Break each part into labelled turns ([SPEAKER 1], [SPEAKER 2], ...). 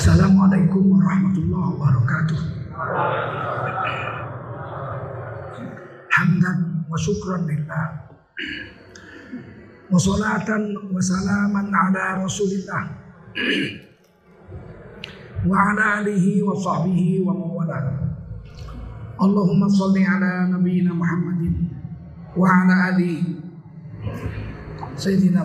[SPEAKER 1] Assalamualaikum warahmatullahi wabarakatuh. Hamdan wa syukran lillah. Wa salatan wa salaman ala rasulillah. Wa ala alihi wa sahbihi wa mawalah. Allahumma salli ala nabiyyina Muhammadin wa ala alihi Sayyidina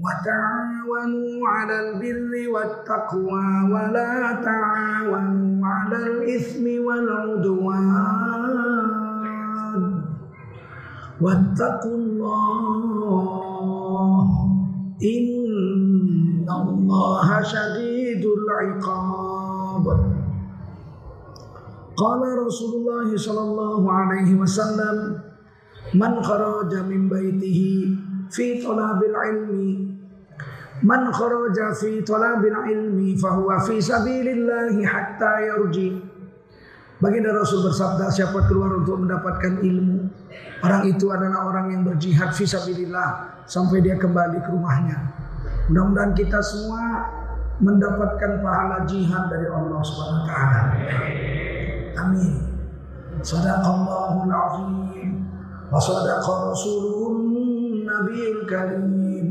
[SPEAKER 1] وتعاونوا على البر والتقوى ولا تعاونوا على الإثم والعدوان. واتقوا الله. إن الله شديد العقاب. قال رسول الله صلى الله عليه وسلم من خرج من بيته في طلب العلم من خرج في طلب العلم فهو في سبيل الله حتى يرجي Baginda Rasul bersabda siapa keluar untuk mendapatkan ilmu Orang itu adalah orang yang berjihad fisabilillah Sampai dia kembali ke rumahnya Mudah-mudahan kita semua mendapatkan pahala jihad dari Allah Subhanahu wa taala. Amin. Sadaqallahul azim wa sadaqa rasulun nabiyul karim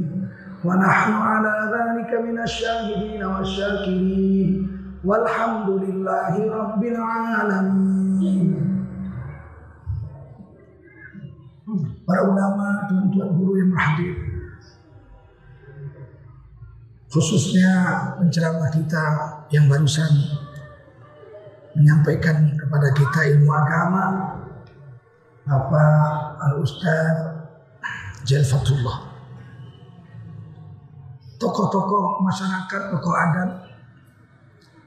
[SPEAKER 1] wa nahnu ala dhalika minasyahidin wasyakirin walhamdulillahi rabbil alamin. Para ulama, tuan-tuan guru yang berhadir, khususnya penceramah kita yang barusan menyampaikan kepada kita ilmu agama Bapak Al-Ustaz Jalfatullah tokoh-tokoh masyarakat, tokoh adat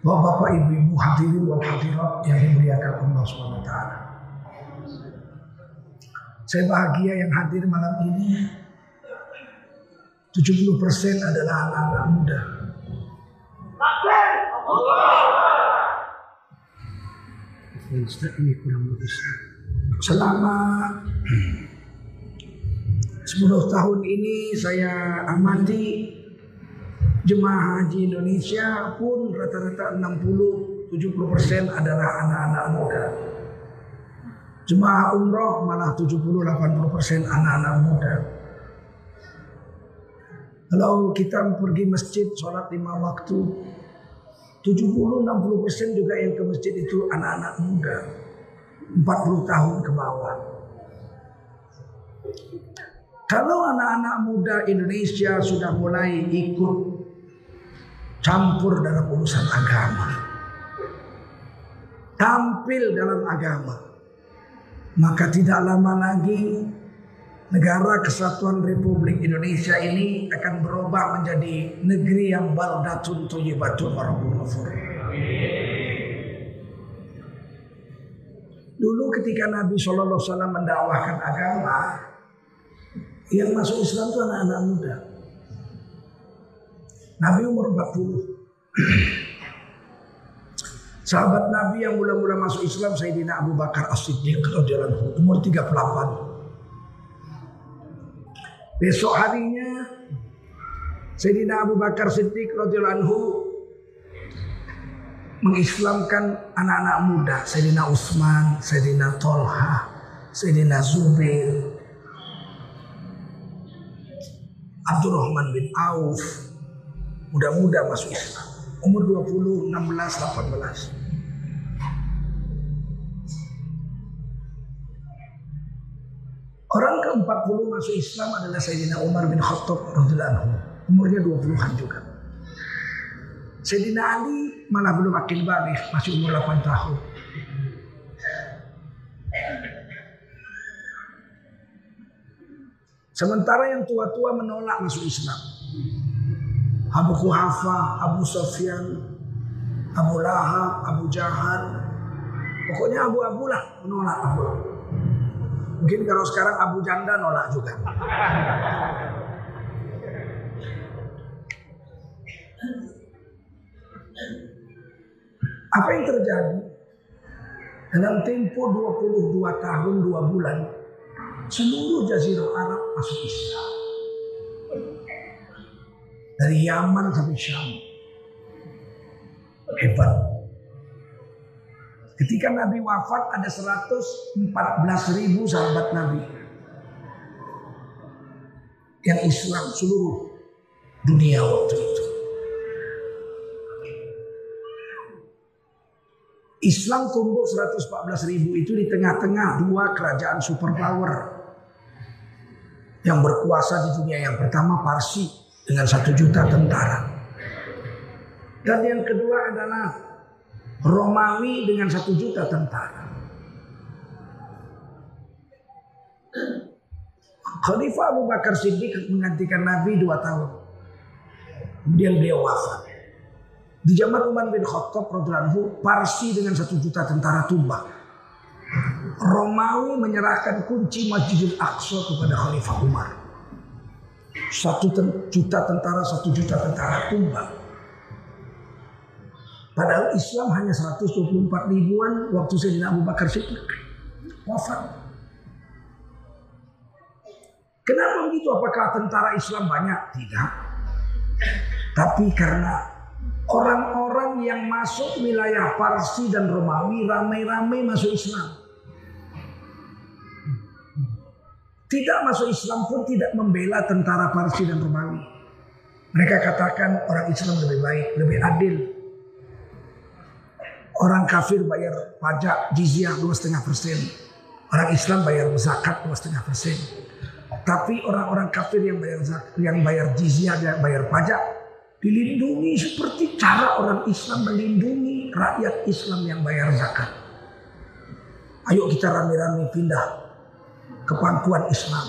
[SPEAKER 1] Bapak-bapak ibu-ibu hadirin wal hadirat yang dimuliakan Allah SWT Saya bahagia yang hadir malam ini 70% adalah anak-anak muda. ini kurang bagus. Selama 10 tahun ini saya amati jemaah haji Indonesia pun rata-rata 60-70% adalah anak-anak muda. Jemaah umroh malah 70-80% anak-anak muda. Kalau kita pergi masjid sholat lima waktu 70-60% juga yang ke masjid itu anak-anak muda 40 tahun ke bawah Kalau anak-anak muda Indonesia sudah mulai ikut campur dalam urusan agama Tampil dalam agama Maka tidak lama lagi negara kesatuan Republik Indonesia ini akan berubah menjadi negeri yang baldatun thayyibatun warabun. Dulu ketika Nabi Shallallahu Alaihi Wasallam mendakwahkan agama, yang masuk Islam itu anak-anak muda. Nabi umur 40. Sahabat Nabi yang mula-mula masuk Islam Sayyidina Abu Bakar As-Siddiq radhiyallahu umur 38. Besok harinya Sayyidina Abu Bakar Siddiq radhiyallahu mengislamkan anak-anak muda Sayyidina Utsman, Sayyidina Tolha, Sayyidina Zubair, Abdurrahman bin Auf, muda-muda masuk Islam. Umur 20, 16, 18. Orang ke-40 masuk Islam adalah Sayyidina Umar bin Khattab radhiyallahu. Umurnya 20-an juga. Sayyidina Ali malah belum akil balik, masih umur 8 tahun. Sementara yang tua-tua menolak masuk Islam. Abu Kuhafa, Abu Sofyan, Abu Lahab, Abu Jahal. Pokoknya abu-abu lah menolak Abu Mungkin kalau sekarang Abu Janda nolak juga. Apa yang terjadi? Dalam tempo 22 tahun 2 bulan seluruh jazirah Arab masuk Islam. Dari Yaman sampai Syam. Hebat. Ketika Nabi wafat ada 114 ribu sahabat Nabi. Yang Islam seluruh dunia waktu itu. Islam tumbuh 114 ribu itu di tengah-tengah dua kerajaan superpower yang berkuasa di dunia yang pertama Parsi dengan satu juta tentara dan yang kedua adalah Romawi dengan satu juta tentara. Khalifah Abu Bakar Siddiq menggantikan Nabi dua tahun. Kemudian beliau wafat. Di zaman Umar bin Khattab Parsi dengan satu juta tentara tumbang. Romawi menyerahkan kunci Masjidil Aqsa kepada Khalifah Umar. Satu juta tentara, satu juta tentara tumbang. Padahal Islam hanya 124 ribuan waktu Sayyidina Abu Bakar Siddiq wafat. Kenapa begitu? Apakah tentara Islam banyak? Tidak. Tapi karena Orang-orang yang masuk wilayah Parsi dan Romawi ramai-ramai masuk Islam. Tidak masuk Islam pun tidak membela tentara Parsi dan Romawi. Mereka katakan orang Islam lebih baik, lebih adil. Orang kafir bayar pajak jizyah dua setengah persen. Orang Islam bayar zakat dua setengah persen. Tapi orang-orang kafir yang bayar yang bayar jizyah dan bayar pajak dilindungi seperti cara orang Islam melindungi rakyat Islam yang bayar zakat. Ayo kita rame-rame pindah ke pangkuan Islam.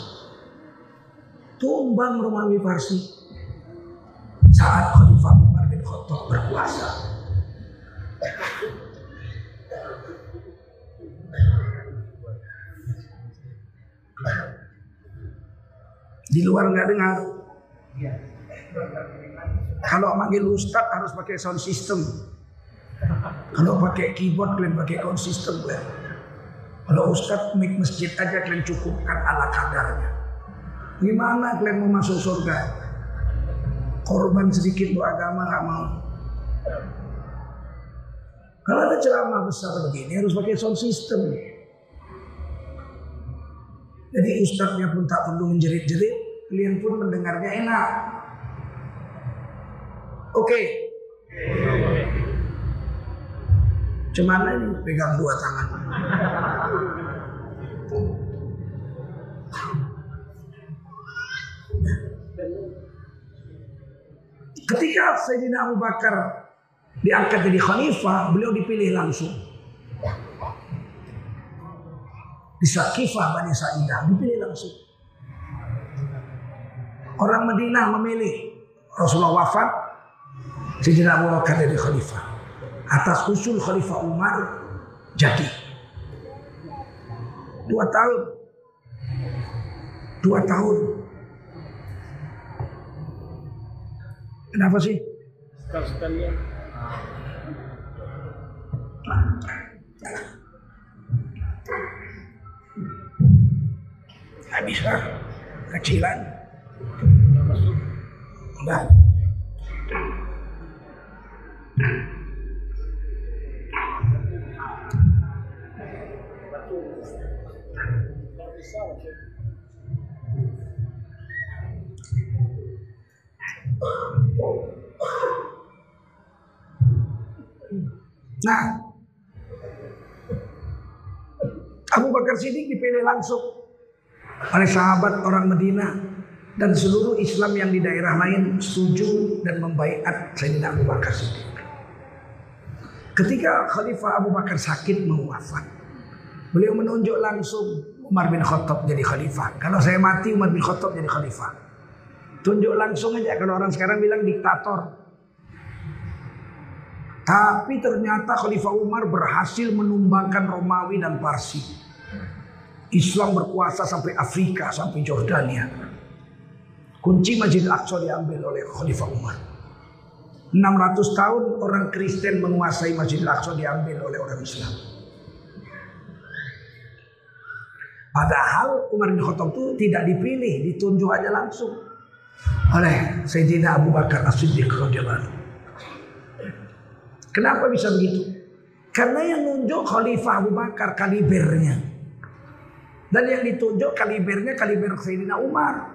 [SPEAKER 1] Tumbang Romawi Farsi saat Khalifah Umar bin Khattab berkuasa. Di luar nggak dengar. Kalau manggil ustaz harus pakai sound system. Kalau pakai keyboard kalian pakai sound system kalian. Kalau ustaz mic masjid aja kalian cukupkan ala kadarnya. Gimana kalian mau masuk surga? Korban sedikit beragama nggak mau. Kalau ada ceramah besar begini harus pakai sound system. Jadi ustadznya pun tak perlu menjerit-jerit, kalian pun mendengarnya enak. Oke. Okay. Cuman ini pegang dua tangan. Ketika Sayyidina Abu Bakar diangkat jadi khalifah, beliau dipilih langsung. Di Sakifah Bani Sa'idah dipilih langsung. Orang Madinah memilih Rasulullah wafat, Sayyidina Abu Bakar jadi khalifah. Atas usul khalifah Umar jadi. Dua tahun. Dua tahun. Kenapa sih? Sekalian. Gak bisa. Kecilan. Enggak. Nah, Abu Bakar Siddiq dipilih langsung oleh sahabat orang Medina dan seluruh Islam yang di daerah lain setuju dan membaiat Sayyidina Abu Bakar Siddiq. Ketika Khalifah Abu Bakar sakit mau wafat, beliau menunjuk langsung Umar bin Khattab jadi khalifah. Kalau saya mati Umar bin Khattab jadi khalifah. Tunjuk langsung aja kalau orang sekarang bilang diktator. Tapi ternyata Khalifah Umar berhasil menumbangkan Romawi dan Parsi. Islam berkuasa sampai Afrika, sampai Jordania. Kunci Masjid Aqsa diambil oleh Khalifah Umar. 600 tahun orang Kristen menguasai Masjid Aqsa diambil oleh orang Islam. Padahal Umar bin Khattab itu tidak dipilih, ditunjuk aja langsung oleh Sayyidina Abu Bakar As-Siddiq radhiyallahu Kenapa bisa begitu? Karena yang nunjuk Khalifah Abu Bakar kalibernya. Dan yang ditunjuk kalibernya kaliber Sayyidina Umar.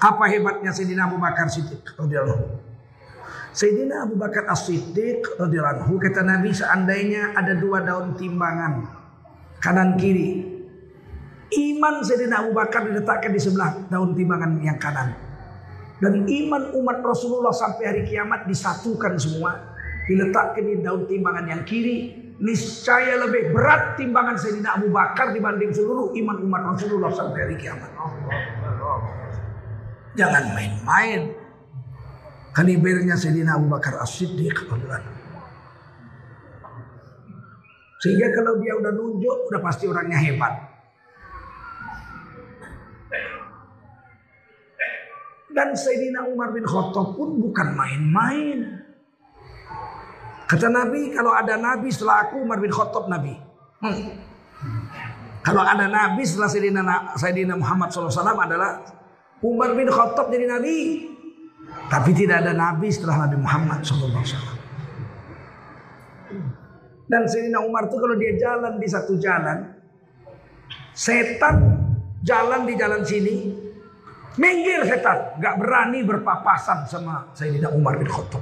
[SPEAKER 1] Apa hebatnya Sayyidina Abu Bakar Siddiq radhiyallahu Sayyidina Abu Bakar As-Siddiq radhiyallahu kata Nabi seandainya ada dua daun timbangan kanan kiri Iman Sayyidina Abu Bakar diletakkan di sebelah daun timbangan yang kanan. Dan iman umat Rasulullah sampai hari kiamat disatukan semua. Diletakkan di daun timbangan yang kiri. Niscaya lebih berat timbangan Sayyidina Abu Bakar dibanding seluruh iman umat Rasulullah sampai hari kiamat. Jangan main-main. Kalibernya Sayyidina Abu Bakar As-Siddiq. Sehingga kalau dia udah nunjuk, udah pasti orangnya hebat. Dan Sayyidina Umar bin Khattab pun bukan main-main. Kata Nabi, kalau ada Nabi setelah aku Umar bin Khattab Nabi. Hmm. Kalau ada Nabi setelah Sayyidina, Sayyidina Muhammad SAW adalah Umar bin Khattab jadi Nabi. Tapi tidak ada Nabi setelah Nabi Muhammad SAW. Dan Sayyidina Umar itu kalau dia jalan di satu jalan, setan jalan di jalan sini, Minggir setan, gak berani berpapasan sama Sayyidina Umar bin Khattab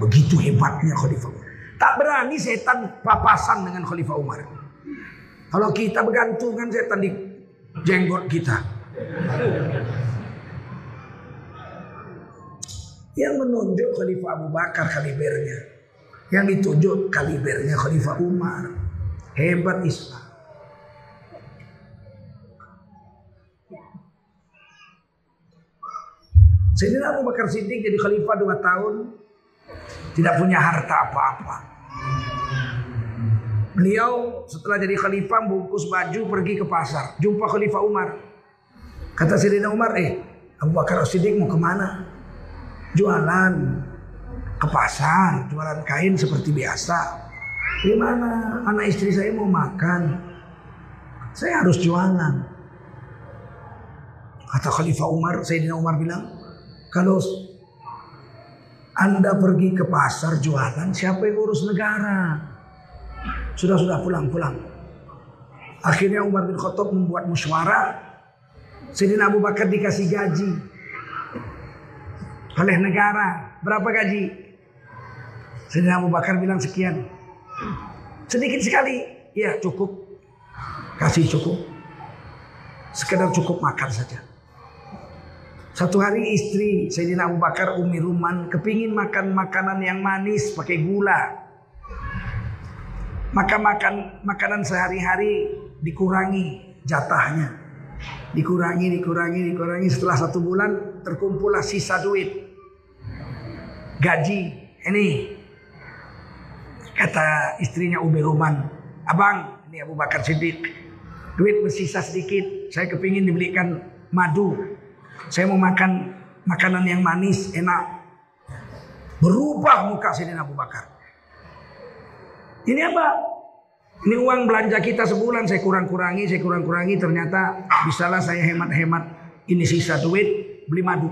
[SPEAKER 1] Begitu hebatnya Khalifah Umar. Tak berani setan papasan dengan Khalifah Umar. Kalau kita bergantungan setan di jenggot kita. Yang menunjuk Khalifah Abu Bakar kalibernya. Yang ditunjuk kalibernya Khalifah Umar. Hebat Islam. Sayyidina Abu Bakar Siddiq jadi khalifah dua tahun tidak punya harta apa-apa. Beliau setelah jadi khalifah bungkus baju pergi ke pasar, jumpa khalifah Umar. Kata Sayyidina Umar, "Eh, Abu Bakar Siddiq mau ke mana?" Jualan ke pasar, jualan kain seperti biasa. Gimana? Anak istri saya mau makan. Saya harus jualan. Kata Khalifah Umar, Sayyidina Umar bilang, kalau Anda pergi ke pasar jualan, siapa yang urus negara? Sudah-sudah pulang-pulang. Akhirnya Umar bin Khattab membuat musyawarah. Sayyidina Abu Bakar dikasih gaji oleh negara. Berapa gaji? Sayyidina Abu Bakar bilang sekian. Sedikit sekali. Ya cukup. Kasih cukup. Sekedar cukup makan saja. Satu hari istri Sayyidina Abu Bakar Umi Ruman kepingin makan makanan yang manis pakai gula. Maka makan makanan sehari-hari dikurangi jatahnya. Dikurangi, dikurangi, dikurangi. Setelah satu bulan terkumpullah sisa duit. Gaji. Ini. Kata istrinya Umi Ruman. Abang, ini Abu Bakar Siddiq. Duit bersisa sedikit. Saya kepingin dibelikan madu saya mau makan makanan yang manis, enak. Berubah muka Sayyidina Abu Bakar. Ini apa? Ini uang belanja kita sebulan saya kurang-kurangi, saya kurang-kurangi. Ternyata bisalah saya hemat-hemat. Ini sisa duit, beli madu.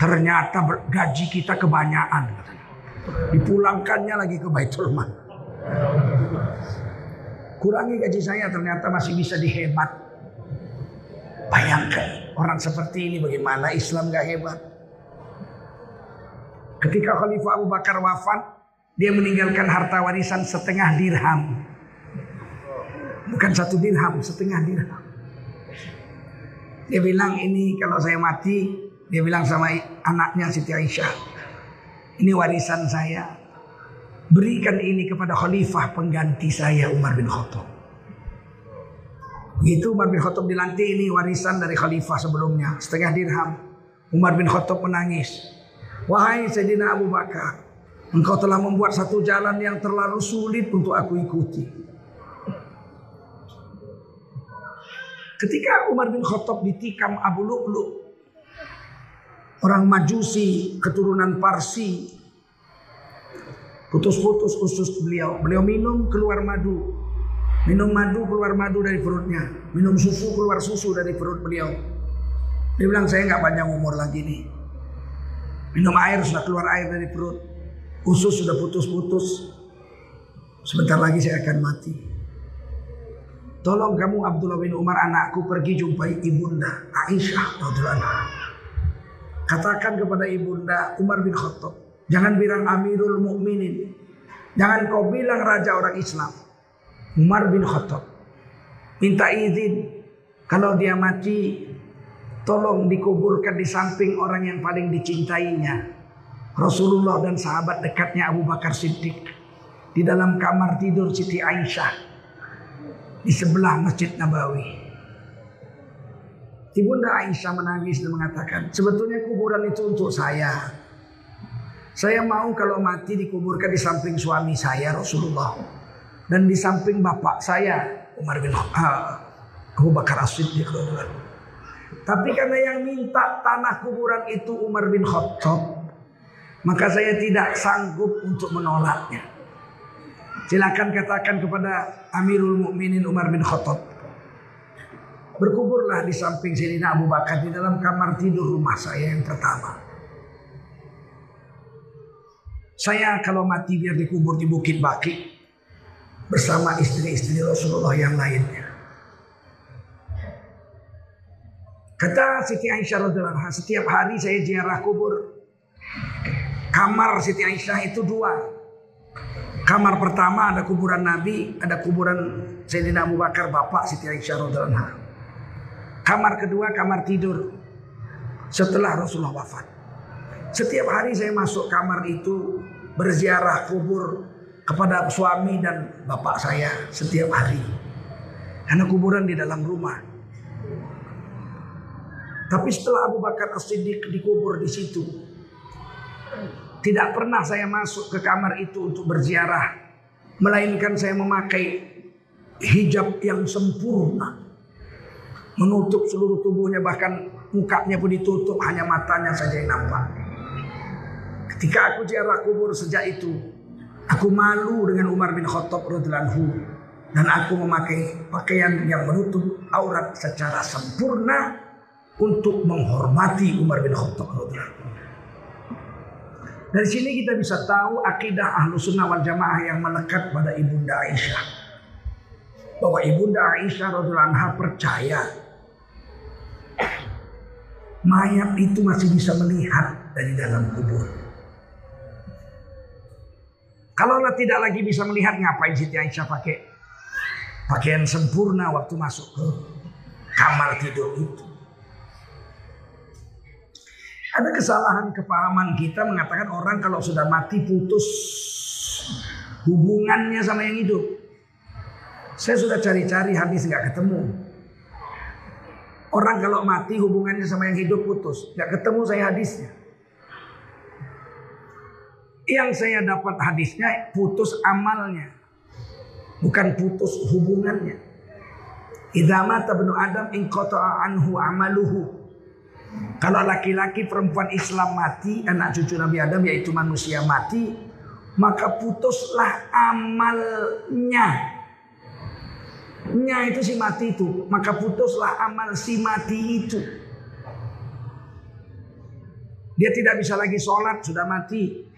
[SPEAKER 1] Ternyata gaji kita kebanyakan. Dipulangkannya lagi ke Baitul Mal. Kurangi gaji saya ternyata masih bisa dihemat. Bayangkan. Orang seperti ini bagaimana Islam gak hebat? Ketika Khalifah Abu Bakar wafat, dia meninggalkan harta warisan setengah dirham. Bukan satu dirham, setengah dirham. Dia bilang ini kalau saya mati, dia bilang sama anaknya Siti Aisyah, ini warisan saya. Berikan ini kepada khalifah pengganti saya Umar bin Khattab. Begitu Umar bin Khattab dilantik ini warisan dari khalifah sebelumnya. Setengah dirham. Umar bin Khattab menangis. Wahai Sayyidina Abu Bakar, engkau telah membuat satu jalan yang terlalu sulit untuk aku ikuti. Ketika Umar bin Khattab ditikam Abu Lu'lu, orang Majusi keturunan Parsi, putus-putus usus beliau. Beliau minum keluar madu, minum madu keluar madu dari perutnya, minum susu keluar susu dari perut beliau. Dia bilang saya nggak panjang umur lagi nih. Minum air sudah keluar air dari perut, usus sudah putus-putus. Sebentar lagi saya akan mati. Tolong kamu Abdullah bin Umar anakku pergi jumpai ibunda Aisyah radhiyallahu Katakan kepada ibunda Umar bin Khattab, jangan bilang Amirul Mukminin. Jangan kau bilang raja orang Islam. Umar bin Khattab minta izin kalau dia mati tolong dikuburkan di samping orang yang paling dicintainya. Rasulullah dan sahabat dekatnya Abu Bakar Siddiq di dalam kamar tidur Siti Aisyah di sebelah Masjid Nabawi. Ibunda Aisyah menangis dan mengatakan, sebetulnya kuburan itu untuk saya. Saya mau kalau mati dikuburkan di samping suami saya Rasulullah dan di samping bapak saya Umar bin Abu Bakar As-Siddiq Tapi karena yang minta tanah kuburan itu Umar bin Khattab, maka saya tidak sanggup untuk menolaknya. Silakan katakan kepada Amirul Mukminin Umar bin Khattab. Berkuburlah di samping Sayyidina Abu Bakar di dalam kamar tidur rumah saya yang pertama. Saya kalau mati biar dikubur di Bukit Baki bersama istri-istri Rasulullah yang lainnya. Kata Siti Aisyah radhiyallahu setiap hari saya ziarah kubur. Kamar Siti Aisyah itu dua. Kamar pertama ada kuburan Nabi, ada kuburan Sayyidina Abu Bakar bapak Siti Aisyah radhiyallahu Kamar kedua kamar tidur setelah Rasulullah wafat. Setiap hari saya masuk kamar itu berziarah kubur kepada suami dan bapak saya setiap hari. Karena kuburan di dalam rumah. Tapi setelah Abu Bakar As-Siddiq dikubur di situ, tidak pernah saya masuk ke kamar itu untuk berziarah. Melainkan saya memakai hijab yang sempurna. Menutup seluruh tubuhnya bahkan mukanya pun ditutup hanya matanya saja yang nampak. Ketika aku ziarah kubur sejak itu, aku malu dengan Umar bin Khattab radhiyallahu dan aku memakai pakaian yang menutup aurat secara sempurna untuk menghormati Umar bin Khattab radhiyallahu dari sini kita bisa tahu akidah ahlu sunnah wal jamaah yang melekat pada ibunda Aisyah. Bahwa ibunda Aisyah radhiallahu anha percaya mayat itu masih bisa melihat dari dalam kubur. Kalau tidak lagi bisa melihat ngapain Siti Aisyah pakai pakaian sempurna waktu masuk ke kamar tidur itu. Ada kesalahan kepahaman kita mengatakan orang kalau sudah mati putus hubungannya sama yang hidup. Saya sudah cari-cari hadis nggak ketemu. Orang kalau mati hubungannya sama yang hidup putus, nggak ketemu saya hadisnya. Yang saya dapat hadisnya putus amalnya, bukan putus hubungannya. Idama tabnu Adam in anhu amaluhu kalau laki-laki perempuan Islam mati, anak cucu Nabi Adam yaitu manusia mati, maka putuslah amalnya. Nya itu si mati itu, maka putuslah amal si mati itu. Dia tidak bisa lagi sholat, sudah mati.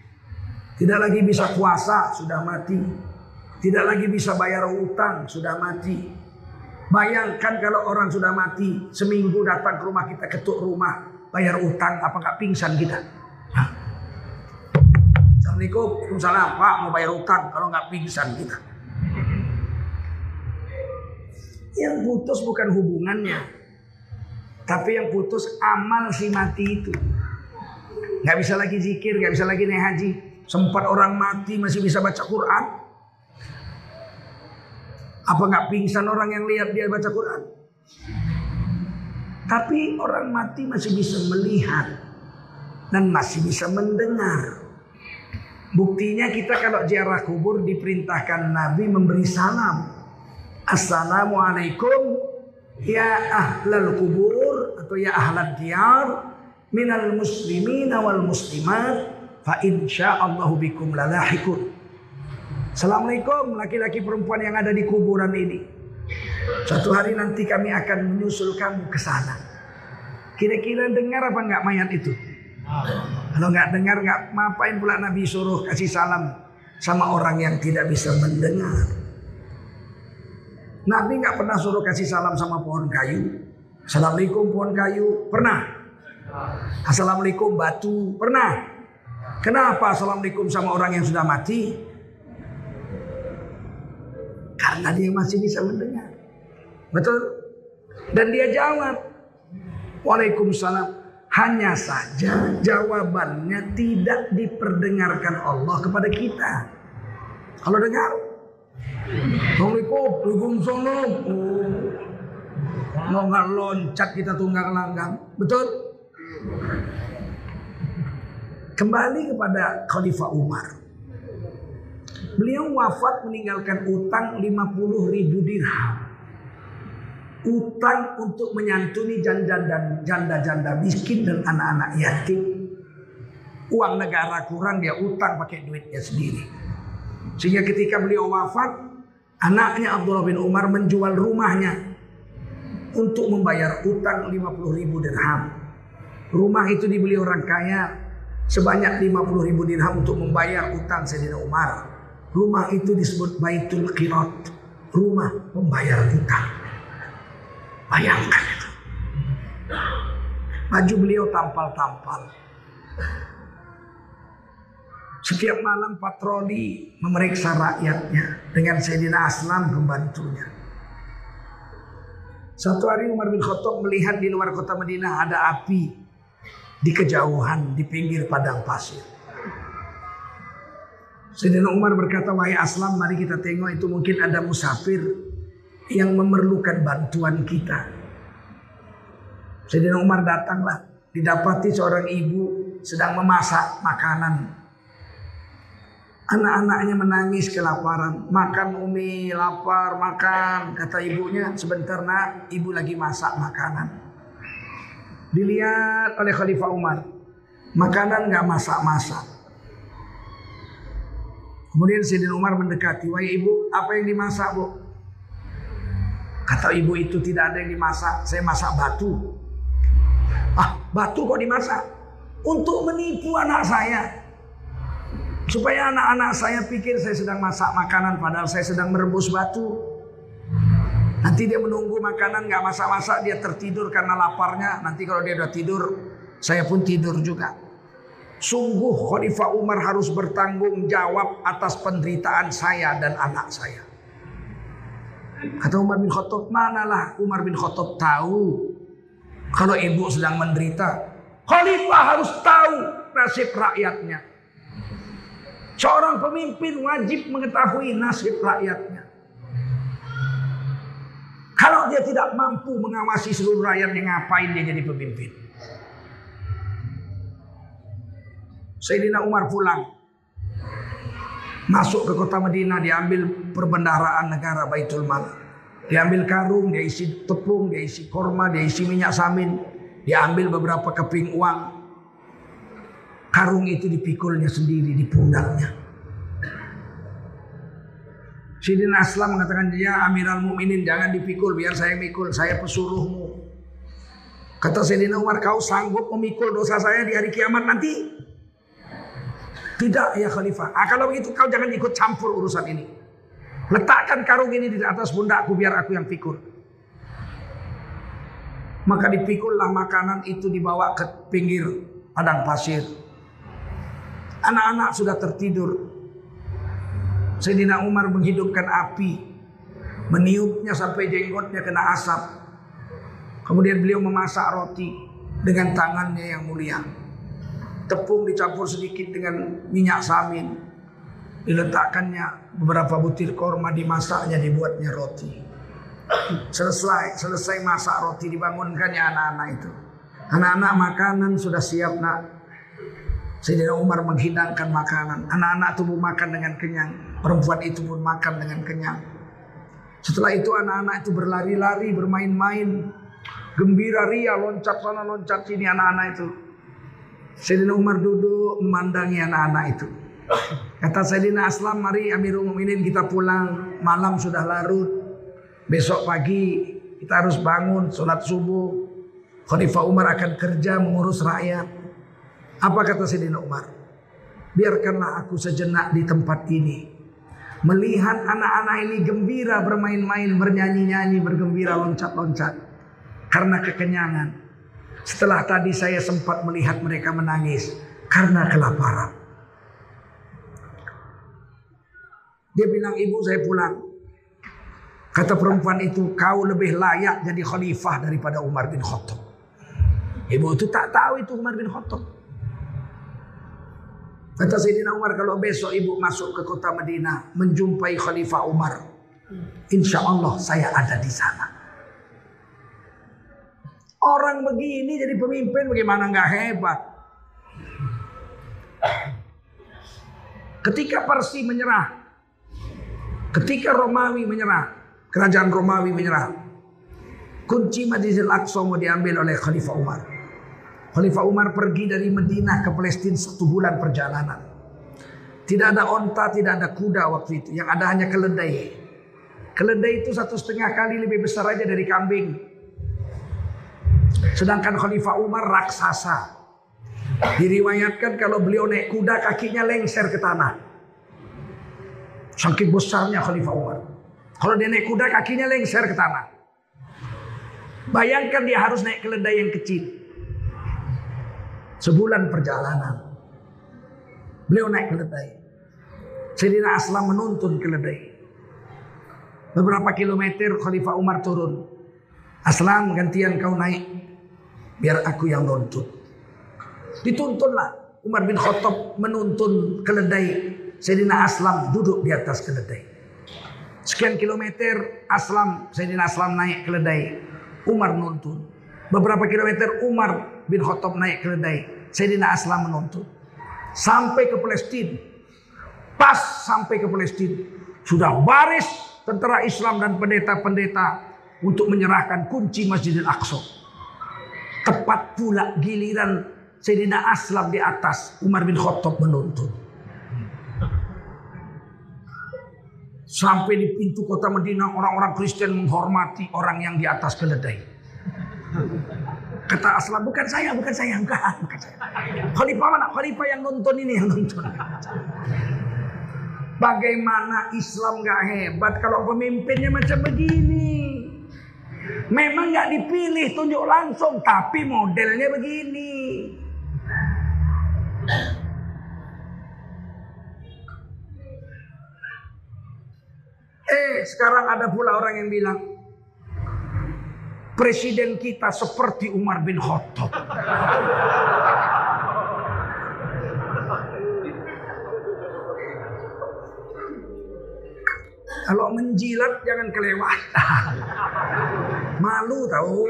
[SPEAKER 1] Tidak lagi bisa puasa, sudah mati. Tidak lagi bisa bayar utang, sudah mati. Bayangkan kalau orang sudah mati, seminggu datang ke rumah kita ketuk rumah, bayar utang, apa nggak pingsan kita? Hah? Assalamualaikum, salam Pak mau bayar utang, kalau nggak pingsan kita. Yang putus bukan hubungannya, tapi yang putus amal si mati itu. Nggak bisa lagi zikir, nggak bisa lagi naik haji. Sempat orang mati masih bisa baca Quran, apa nggak pingsan orang yang lihat dia baca Quran? Tapi orang mati masih bisa melihat. dan masih bisa mendengar. Buktinya kita kalau ziarah kubur diperintahkan Nabi memberi salam. Assalamualaikum ya ahlal kubur atau ya ahlal diyar minal muslimin wal muslimat fa insyaallahu bikum lalahikun. Assalamualaikum laki-laki perempuan yang ada di kuburan ini. Suatu hari nanti kami akan menyusul kamu ke sana. Kira-kira dengar apa enggak mayat itu? Kalau nggak dengar nggak ngapain pula Nabi suruh kasih salam sama orang yang tidak bisa mendengar. Nabi nggak pernah suruh kasih salam sama pohon kayu. Assalamualaikum pohon kayu. Pernah. Assalamualaikum batu. Pernah. Kenapa Assalamualaikum sama orang yang sudah mati? Karena dia masih bisa mendengar. Betul? Dan dia jawab. Waalaikumsalam. Hanya saja jawabannya tidak diperdengarkan Allah kepada kita. Kalau dengar, Assalamualaikum, Waalaikumsalam. Oh. Mau nggak loncat kita tunggang langgang, betul? Kembali kepada Khalifah Umar. Beliau wafat meninggalkan utang 50 ribu dirham utang untuk menyantuni janda dan janda-janda miskin dan anak-anak yatim. Uang negara kurang dia utang pakai duitnya sendiri. Sehingga ketika beliau wafat, anaknya Abdullah bin Umar menjual rumahnya untuk membayar utang 50 ribu dirham. Rumah itu dibeli orang kaya sebanyak 50 ribu dirham untuk membayar utang Sayyidina Umar. Rumah itu disebut Baitul Qirat, rumah pembayar utang. Bayangkan itu. Baju beliau tampal-tampal. Setiap malam patroli memeriksa rakyatnya dengan Sayyidina Aslam pembantunya. Satu hari Umar bin Khattab melihat di luar kota Madinah ada api di kejauhan di pinggir padang pasir. Sayyidina Umar berkata, "Wahai Aslam, mari kita tengok itu mungkin ada musafir yang memerlukan bantuan kita. Sayyidina Umar datanglah, didapati seorang ibu sedang memasak makanan. Anak-anaknya menangis kelaparan. Makan Umi, lapar, makan. Kata ibunya, sebentar nak, ibu lagi masak makanan. Dilihat oleh Khalifah Umar. Makanan nggak masak-masak. Kemudian Sayyidina Umar mendekati, wahai ibu, apa yang dimasak bu? Kata ibu itu tidak ada yang dimasak, saya masak batu. Ah, batu kok dimasak? Untuk menipu anak saya. Supaya anak-anak saya pikir saya sedang masak makanan padahal saya sedang merebus batu. Nanti dia menunggu makanan nggak masak-masak dia tertidur karena laparnya. Nanti kalau dia udah tidur, saya pun tidur juga. Sungguh Khalifah Umar harus bertanggung jawab atas penderitaan saya dan anak saya. Kata Umar bin Khattab, manalah Umar bin Khattab tahu kalau ibu sedang menderita. Khalifah harus tahu nasib rakyatnya. Seorang pemimpin wajib mengetahui nasib rakyatnya. Kalau dia tidak mampu mengawasi seluruh rakyatnya, ngapain dia jadi pemimpin? Sayyidina Umar pulang Masuk ke kota Madinah diambil perbendaharaan negara Baitul Mal. Diambil karung, dia isi tepung, dia isi korma, dia isi minyak samin. Diambil beberapa keping uang. Karung itu dipikulnya sendiri di pundaknya. Sidin Aslam mengatakan ya Amiral Mukminin jangan dipikul biar saya mikul saya pesuruhmu. Kata Sayyidina Umar kau sanggup memikul dosa saya di hari kiamat nanti? Tidak ya khalifah. Ah, kalau begitu kau jangan ikut campur urusan ini. Letakkan karung ini di atas pundakku biar aku yang pikul. Maka dipikullah makanan itu dibawa ke pinggir padang pasir. Anak-anak sudah tertidur. Sayyidina Umar menghidupkan api. Meniupnya sampai jenggotnya kena asap. Kemudian beliau memasak roti dengan tangannya yang mulia. Tepung dicampur sedikit dengan minyak samin. Diletakkannya beberapa butir korma dimasaknya dibuatnya roti. Selesai selesai masak roti dibangunkannya anak-anak itu. Anak-anak makanan sudah siap nak. Sayyidina Umar menghidangkan makanan. Anak-anak itu pun makan dengan kenyang. Perempuan itu pun makan dengan kenyang. Setelah itu anak-anak itu berlari-lari, bermain-main. Gembira ria, loncat sana, loncat sini anak-anak itu. Sayyidina Umar duduk memandangi anak-anak itu. Kata Sayyidina Aslam, mari Amirul Mukminin kita pulang. Malam sudah larut. Besok pagi kita harus bangun, sholat subuh. Khalifah Umar akan kerja mengurus rakyat. Apa kata Sayyidina Umar? Biarkanlah aku sejenak di tempat ini. Melihat anak-anak ini gembira bermain-main, bernyanyi-nyanyi, bergembira loncat-loncat. Karena kekenyangan. Setelah tadi saya sempat melihat mereka menangis karena kelaparan. Dia bilang, ibu saya pulang. Kata perempuan itu, kau lebih layak jadi khalifah daripada Umar bin Khattab. Ibu itu tak tahu itu Umar bin Khattab. Kata Sayyidina Umar kalau besok ibu masuk ke kota Madinah menjumpai Khalifah Umar. Insya Allah saya ada di sana. Orang begini jadi pemimpin bagaimana nggak hebat? Ketika Parsi menyerah, ketika Romawi menyerah, kerajaan Romawi menyerah, kunci Masjidil Aqsa mau diambil oleh Khalifah Umar. Khalifah Umar pergi dari Madinah ke Palestina satu bulan perjalanan. Tidak ada onta, tidak ada kuda waktu itu. Yang ada hanya keledai. Keledai itu satu setengah kali lebih besar aja dari kambing. Sedangkan Khalifah Umar raksasa. Diriwayatkan kalau beliau naik kuda kakinya lengser ke tanah. Saking besarnya Khalifah Umar. Kalau dia naik kuda kakinya lengser ke tanah. Bayangkan dia harus naik keledai yang kecil. Sebulan perjalanan. Beliau naik keledai. Sayyidina Aslam menuntun keledai. Beberapa kilometer Khalifah Umar turun. Aslam gantian kau naik. Biar aku yang nuntun. Dituntunlah. Umar bin Khattab menuntun keledai. Sayyidina Aslam duduk di atas keledai. Sekian kilometer Aslam, Sayyidina Aslam naik keledai. Umar nuntun. Beberapa kilometer Umar bin Khattab naik keledai. Sayyidina Aslam menuntut. Sampai ke Palestina. Pas sampai ke Palestina. Sudah baris tentara Islam dan pendeta-pendeta untuk menyerahkan kunci Masjidil Aqsa. Tepat pula giliran Sayyidina Aslam di atas. Umar bin Khattab menuntut. Sampai di pintu kota Madinah orang-orang Kristen menghormati orang yang di atas keledai. Kata Aslam, bukan saya, bukan saya, enggak, bukan saya. Khalifah mana? Khalifah yang nonton ini yang nonton. Bagaimana Islam gak hebat kalau pemimpinnya macam begini. Memang gak dipilih tunjuk langsung, tapi modelnya begini. Eh, sekarang ada pula orang yang bilang, presiden kita seperti Umar bin Khattab. Kalau menjilat jangan kelewatan. Malu tahu.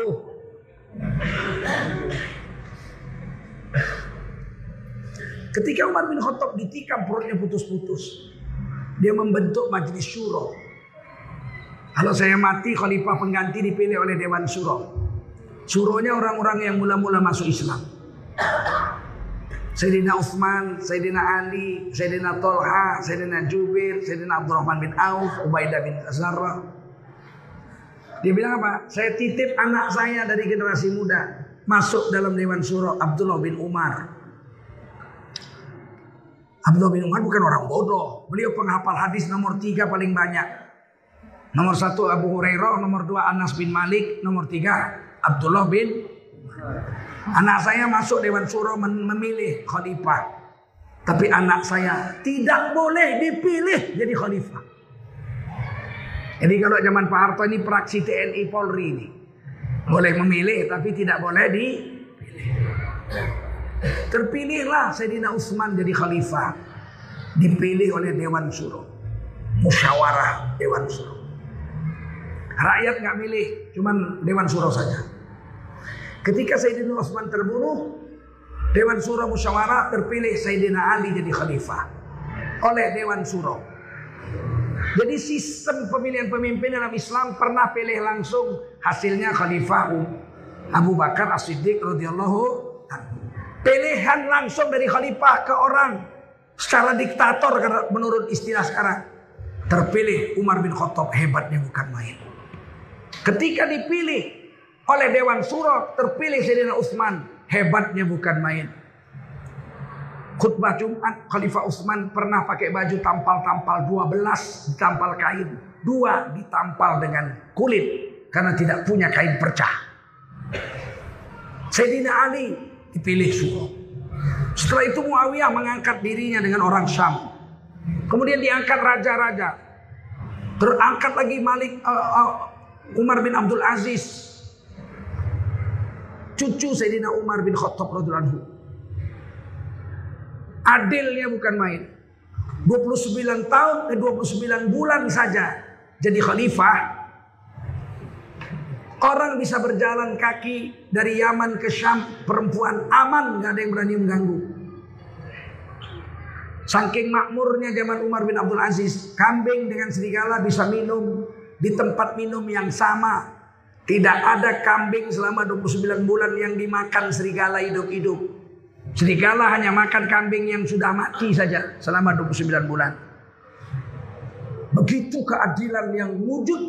[SPEAKER 1] Ketika Umar bin Khattab ditikam perutnya putus-putus. Dia membentuk majelis syuro. Kalau saya mati khalifah pengganti dipilih oleh Dewan Syuro. Syuronya orang-orang yang mula-mula masuk Islam. Sayyidina Utsman, Sayyidina Ali, Sayyidina Tolha, Sayyidina Jubir, Sayyidina Abdurrahman bin Auf, Ubaidah bin Zarrah. Dia bilang apa? Saya titip anak saya dari generasi muda masuk dalam Dewan Syuro Abdullah bin Umar. Abdullah bin Umar bukan orang bodoh. Beliau penghafal hadis nomor tiga paling banyak. Nomor satu Abu Hurairah, nomor dua Anas bin Malik, nomor tiga Abdullah bin Anak saya masuk Dewan Suro memilih khalifah. Tapi anak saya tidak boleh dipilih jadi khalifah. Jadi kalau zaman Pak Harto ini praksi TNI Polri ini. Boleh memilih tapi tidak boleh dipilih. Terpilihlah Sayyidina Utsman jadi khalifah. Dipilih oleh Dewan Suro. Musyawarah Dewan Suro. Rakyat nggak milih, cuman Dewan Suro saja. Ketika Sayyidina Utsman terbunuh, Dewan Suro Musyawarah terpilih Sayyidina Ali jadi khalifah oleh Dewan Suro. Jadi sistem pemilihan pemimpin dalam Islam pernah pilih langsung hasilnya Khalifah Abu Bakar As-Siddiq radhiyallahu Pilihan langsung dari khalifah ke orang secara diktator menurut istilah sekarang. Terpilih Umar bin Khattab hebatnya bukan main. Ketika dipilih oleh Dewan Suro terpilih Sayyidina Utsman hebatnya bukan main. Khutbah Jumat Khalifah Utsman pernah pakai baju tampal-tampal 12 ditampal kain, dua ditampal dengan kulit karena tidak punya kain percah. Sayyidina Ali dipilih Suro. Setelah itu Muawiyah mengangkat dirinya dengan orang Syam. Kemudian diangkat raja-raja. Terangkat lagi Malik uh, uh, Umar bin Abdul Aziz. Cucu Sayyidina Umar bin Khattab radhiyallahu anhu. Adilnya bukan main. 29 tahun eh 29 bulan saja jadi khalifah. Orang bisa berjalan kaki dari Yaman ke Syam perempuan aman nggak ada yang berani mengganggu. Saking makmurnya zaman Umar bin Abdul Aziz, kambing dengan serigala bisa minum di tempat minum yang sama. Tidak ada kambing selama 29 bulan yang dimakan serigala hidup-hidup. Serigala hanya makan kambing yang sudah mati saja selama 29 bulan. Begitu keadilan yang wujud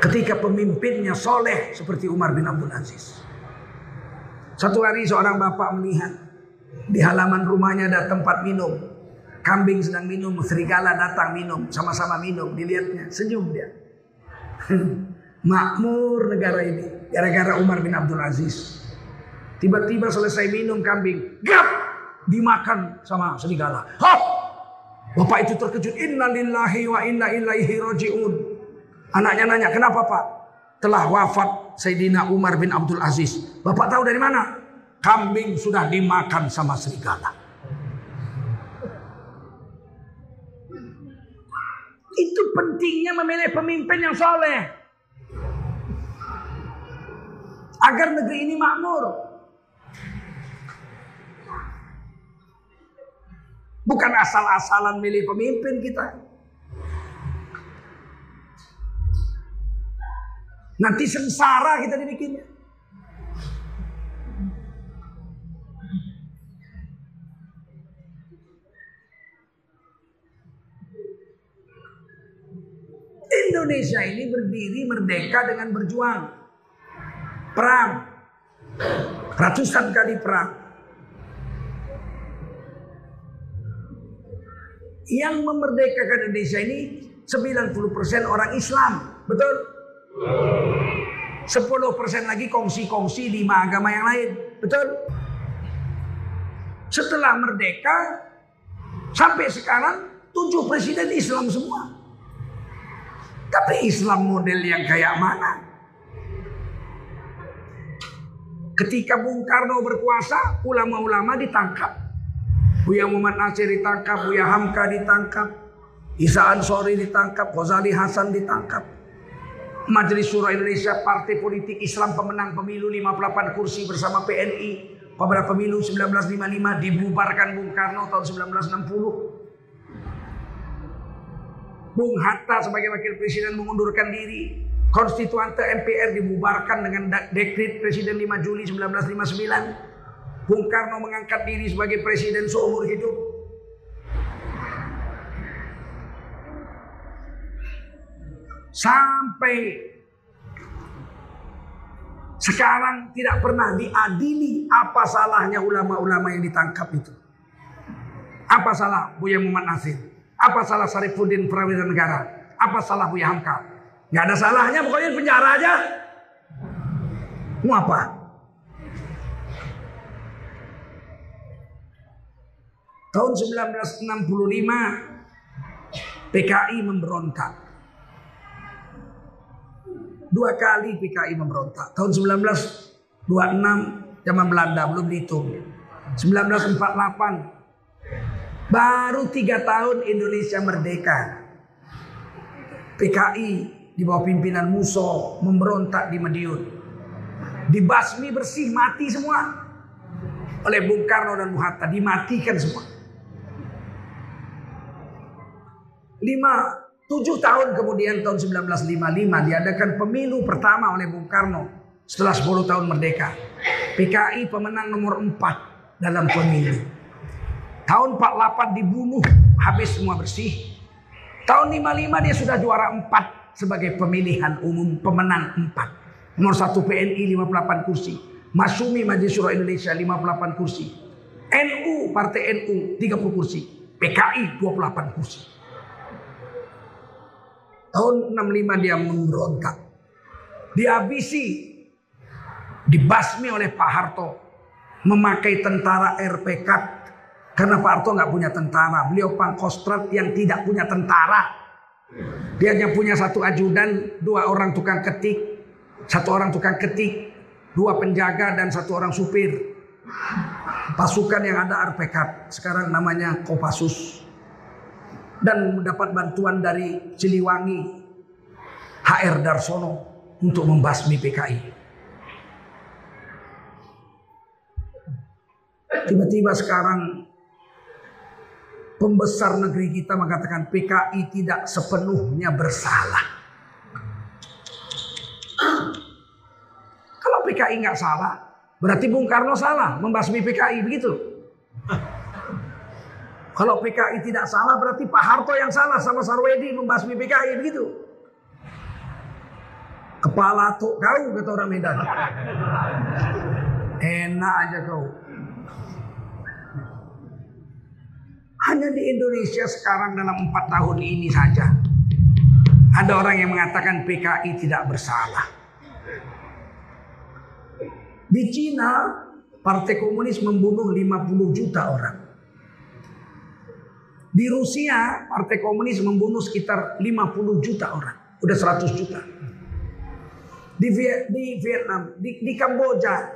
[SPEAKER 1] ketika pemimpinnya soleh seperti Umar bin Abdul Aziz. Satu hari seorang bapak melihat di halaman rumahnya ada tempat minum. Kambing sedang minum, serigala datang minum, sama-sama minum. Dilihatnya, senyum dia. Makmur negara ini, gara-gara Umar bin Abdul Aziz. Tiba-tiba selesai minum kambing, gap, dimakan sama serigala. Hop! Bapak itu terkejut, inna lillahi wa inna ilaihi roji'un. Anaknya nanya, kenapa pak? Telah wafat Sayyidina Umar bin Abdul Aziz. Bapak tahu dari mana? Kambing sudah dimakan sama serigala. Itu pentingnya memilih pemimpin yang soleh. Agar negeri ini makmur. Bukan asal-asalan milih pemimpin kita. Nanti sengsara kita dibikinnya. Indonesia ini berdiri merdeka dengan berjuang. Perang. Ratusan kali perang. Yang memerdekakan Indonesia ini 90% orang Islam. Betul? 10% lagi kongsi-kongsi lima agama yang lain. Betul? Setelah merdeka sampai sekarang tujuh presiden Islam semua. Tapi Islam model yang kayak mana? Ketika Bung Karno berkuasa, ulama-ulama ditangkap. Buya Muhammad Nasir ditangkap, Buya Hamka ditangkap, Isa Ansori ditangkap, Ghazali Hasan ditangkap. Majelis Surah Indonesia Partai Politik Islam pemenang pemilu 58 kursi bersama PNI pada pemilu 1955 dibubarkan Bung Karno tahun 1960 Bung Hatta sebagai wakil presiden mengundurkan diri. Konstituante MPR dibubarkan dengan dekret Presiden 5 Juli 1959. Bung Karno mengangkat diri sebagai presiden seumur hidup. Sampai sekarang tidak pernah diadili apa salahnya ulama-ulama yang ditangkap itu. Apa salah Buya Muhammad Nasir? Apa salah Sarifuddin Prawira Negara? Apa salah Buya Hamka? Gak ada salahnya pokoknya penjara aja. Mau apa? Tahun 1965 PKI memberontak. Dua kali PKI memberontak. Tahun 1926 zaman Belanda belum dihitung. 1948 Baru tiga tahun Indonesia merdeka. PKI di bawah pimpinan Muso memberontak di Madiun. Dibasmi bersih, mati semua. oleh Bung Karno dan Bung Hatta dimatikan semua. Lima, tujuh tahun kemudian tahun 1955 diadakan pemilu pertama oleh Bung Karno setelah 10 tahun merdeka. PKI pemenang nomor 4 dalam pemilu. Tahun 48 dibunuh, habis semua bersih. Tahun 55 dia sudah juara 4 sebagai pemilihan umum pemenang 4. Nomor 1 PNI 58 kursi. Masumi Majelis Syuro Indonesia 58 kursi. NU Partai NU 30 kursi. PKI 28 kursi. Tahun 65 dia memberontak. Dihabisi. Dibasmi oleh Pak Harto. Memakai tentara RPK. Karena Pak Harto nggak punya tentara. Beliau pangkostrat yang tidak punya tentara. Dia hanya punya satu ajudan, dua orang tukang ketik, satu orang tukang ketik, dua penjaga dan satu orang supir. Pasukan yang ada RPK, sekarang namanya Kopassus dan mendapat bantuan dari Ciliwangi HR Darsono untuk membasmi PKI. Tiba-tiba sekarang pembesar negeri kita mengatakan PKI tidak sepenuhnya bersalah. Kalau PKI nggak salah, berarti Bung Karno salah membasmi PKI begitu. Kalau PKI tidak salah berarti Pak Harto yang salah sama Sarwedi membasmi PKI begitu. Kepala tuh kau kata orang Medan. Enak aja kau. Hanya di Indonesia sekarang dalam empat tahun ini saja. Ada orang yang mengatakan PKI tidak bersalah. Di Cina, Partai Komunis membunuh 50 juta orang. Di Rusia, Partai Komunis membunuh sekitar 50 juta orang. Udah 100 juta. Di, Vietnam, di, di Kamboja,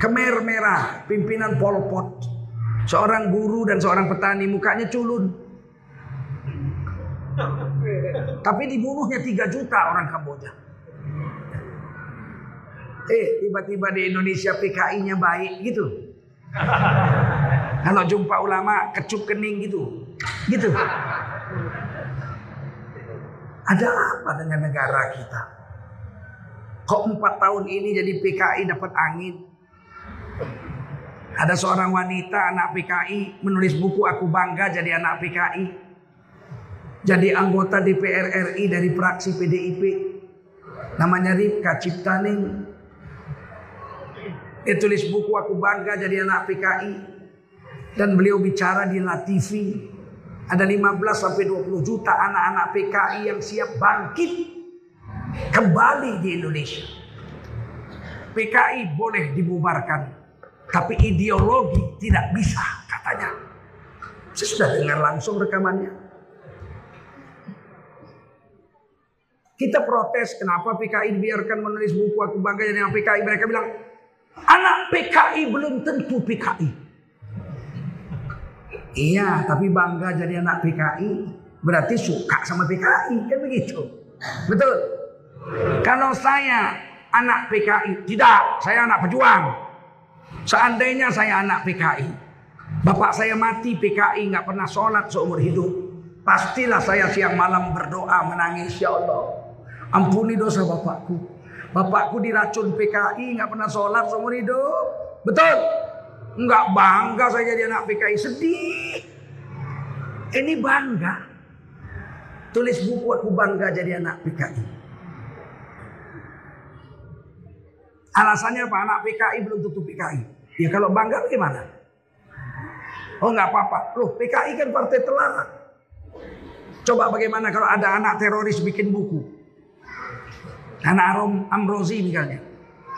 [SPEAKER 1] Khmer Merah, pimpinan Pol Pot. Seorang guru dan seorang petani, mukanya culun. Tapi dibunuhnya 3 juta orang Kamboja. Eh, tiba-tiba di Indonesia PKI-nya baik gitu. Kalau jumpa ulama kecup kening gitu. Gitu. Ada apa dengan negara kita? Kok empat tahun ini jadi PKI dapat angin? Ada seorang wanita anak PKI menulis buku Aku Bangga jadi anak PKI. Jadi anggota DPR RI dari fraksi PDIP. Namanya Ripka Ciptaning. Dia tulis buku Aku Bangga jadi anak PKI. Dan beliau bicara di La TV. Ada 15 sampai 20 juta anak-anak PKI yang siap bangkit kembali di Indonesia. PKI boleh dibubarkan, tapi ideologi tidak bisa katanya. Saya sudah dengar langsung rekamannya. Kita protes kenapa PKI dibiarkan menulis buku aku bangga jadi anak PKI. Mereka bilang anak PKI belum tentu PKI. Iya, tapi bangga jadi anak PKI berarti suka sama PKI kan begitu. Betul. Kalau saya anak PKI, tidak, saya anak pejuang. Seandainya saya anak PKI, bapak saya mati PKI nggak pernah sholat seumur hidup, pastilah saya siang malam berdoa menangis ya Allah. Ampuni dosa bapakku. Bapakku diracun PKI nggak pernah sholat seumur hidup. Betul. Nggak bangga saya jadi anak PKI sedih. Ini bangga. Tulis buku aku bangga jadi anak PKI. Alasannya apa? Anak PKI belum tutup PKI. Ya kalau bangga bagaimana? Oh nggak apa-apa. Loh PKI kan partai terlarang. Coba bagaimana kalau ada anak teroris bikin buku. Anak Arom Amrozi misalnya.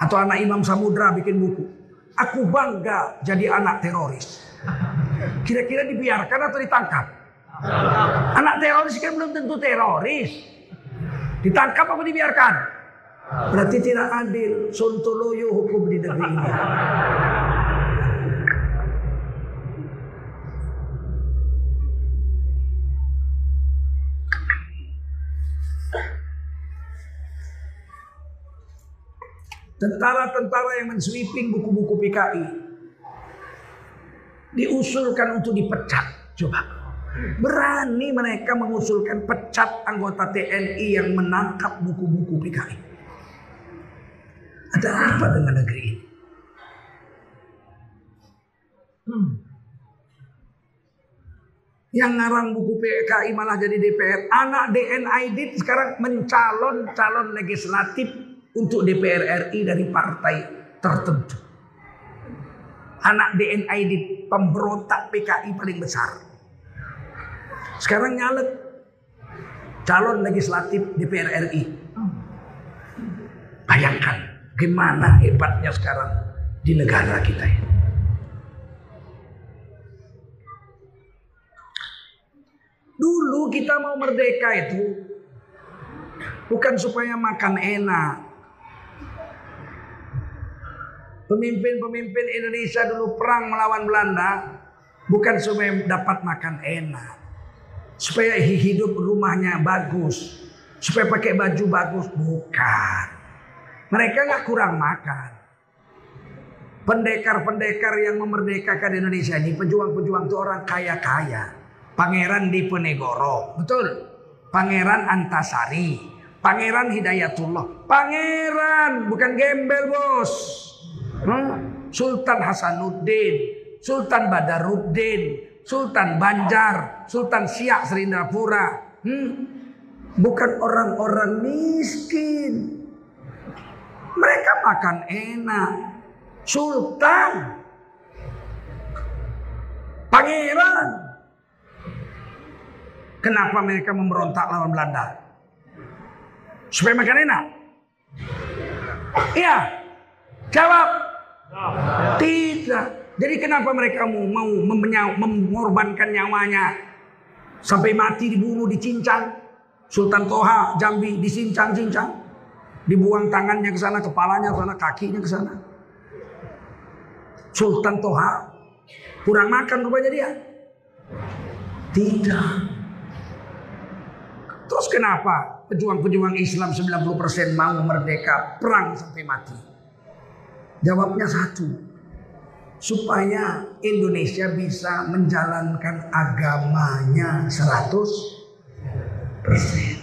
[SPEAKER 1] Atau anak Imam Samudra bikin buku. Aku bangga jadi anak teroris. Kira-kira dibiarkan atau ditangkap? Anak teroris kan belum tentu teroris. Ditangkap apa dibiarkan? Berarti tidak adil. Sontoloyo hukum di negeri ini. Tentara-tentara yang mensweeping buku-buku PKI. diusulkan untuk dipecat. Coba. Berani mereka mengusulkan pecat anggota TNI yang menangkap buku-buku PKI. Ada apa dengan negeri ini? Hmm. Yang ngarang buku PKI malah jadi DPR. Anak DNID sekarang mencalon calon legislatif untuk DPR RI dari partai tertentu. Anak DNID pemberontak PKI paling besar. Sekarang nyalek calon legislatif DPR RI. Bayangkan gimana hebatnya sekarang di negara kita ini. Dulu kita mau merdeka itu bukan supaya makan enak. Pemimpin-pemimpin Indonesia dulu perang melawan Belanda bukan supaya dapat makan enak supaya hidup rumahnya bagus, supaya pakai baju bagus, bukan. Mereka nggak kurang makan. Pendekar-pendekar yang memerdekakan Indonesia ini, pejuang-pejuang itu orang kaya-kaya. Pangeran Diponegoro, betul. Pangeran Antasari, Pangeran Hidayatullah, Pangeran bukan gembel bos. Sultan Hasanuddin, Sultan Badaruddin, Sultan Banjar, Sultan Siak Serindrapura. Hmm? Bukan orang-orang miskin. Mereka makan enak. Sultan. Pangeran. Kenapa mereka memberontak lawan Belanda? Supaya makan enak? Iya. Jawab. Tidak. Jadi kenapa mereka mau, mengorbankan nyawanya sampai mati dibunuh dicincang Sultan Toha Jambi disincang-cincang dibuang tangannya ke sana kepalanya ke sana kakinya ke sana. Sultan Toha kurang makan rupanya dia. Tidak. Terus kenapa pejuang-pejuang Islam 90% mau merdeka? Perang sampai mati. Jawabnya satu supaya Indonesia bisa menjalankan agamanya 100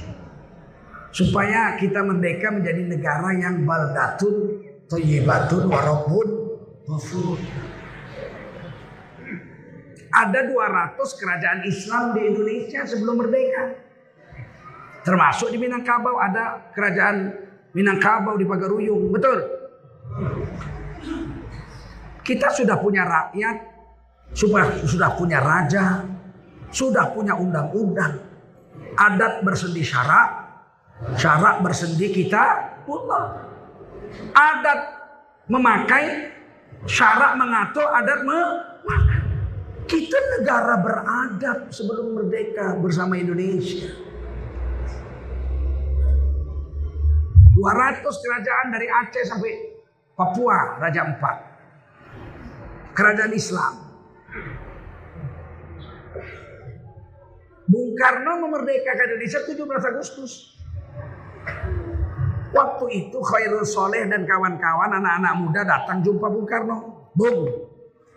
[SPEAKER 1] Supaya kita merdeka menjadi negara yang baldatun, toyibatun, warobun, Ada 200 kerajaan Islam di Indonesia sebelum merdeka. Termasuk di Minangkabau ada kerajaan Minangkabau di Pagaruyung, betul? Kita sudah punya rakyat, sudah, sudah punya raja, sudah punya undang-undang. Adat bersendi syarak bersendi kita Allah. Adat memakai, syarak mengatur, adat memakai. Kita negara beradab sebelum merdeka bersama Indonesia. 200 kerajaan dari Aceh sampai Papua, Raja Empat kerajaan Islam. Bung Karno memerdekakan Indonesia 17 Agustus. Waktu itu Khairul Soleh dan kawan-kawan anak-anak muda datang jumpa Bung Karno. Bung,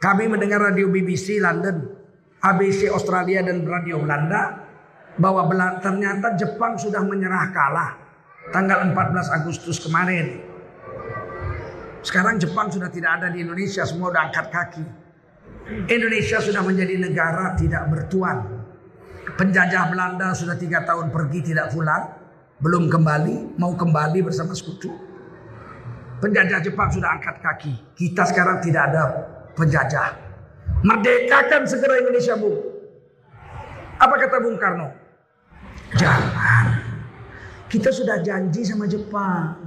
[SPEAKER 1] kami mendengar radio BBC London, ABC Australia dan radio Belanda bahwa ternyata Jepang sudah menyerah kalah tanggal 14 Agustus kemarin. Sekarang Jepang sudah tidak ada di Indonesia, semua sudah angkat kaki. Indonesia sudah menjadi negara tidak bertuan. Penjajah Belanda sudah tiga tahun pergi tidak pulang, belum kembali, mau kembali bersama sekutu. Penjajah Jepang sudah angkat kaki. Kita sekarang tidak ada penjajah. Merdekakan segera Indonesia, Bu. Apa kata Bung Karno? Jangan. Kita sudah janji sama Jepang.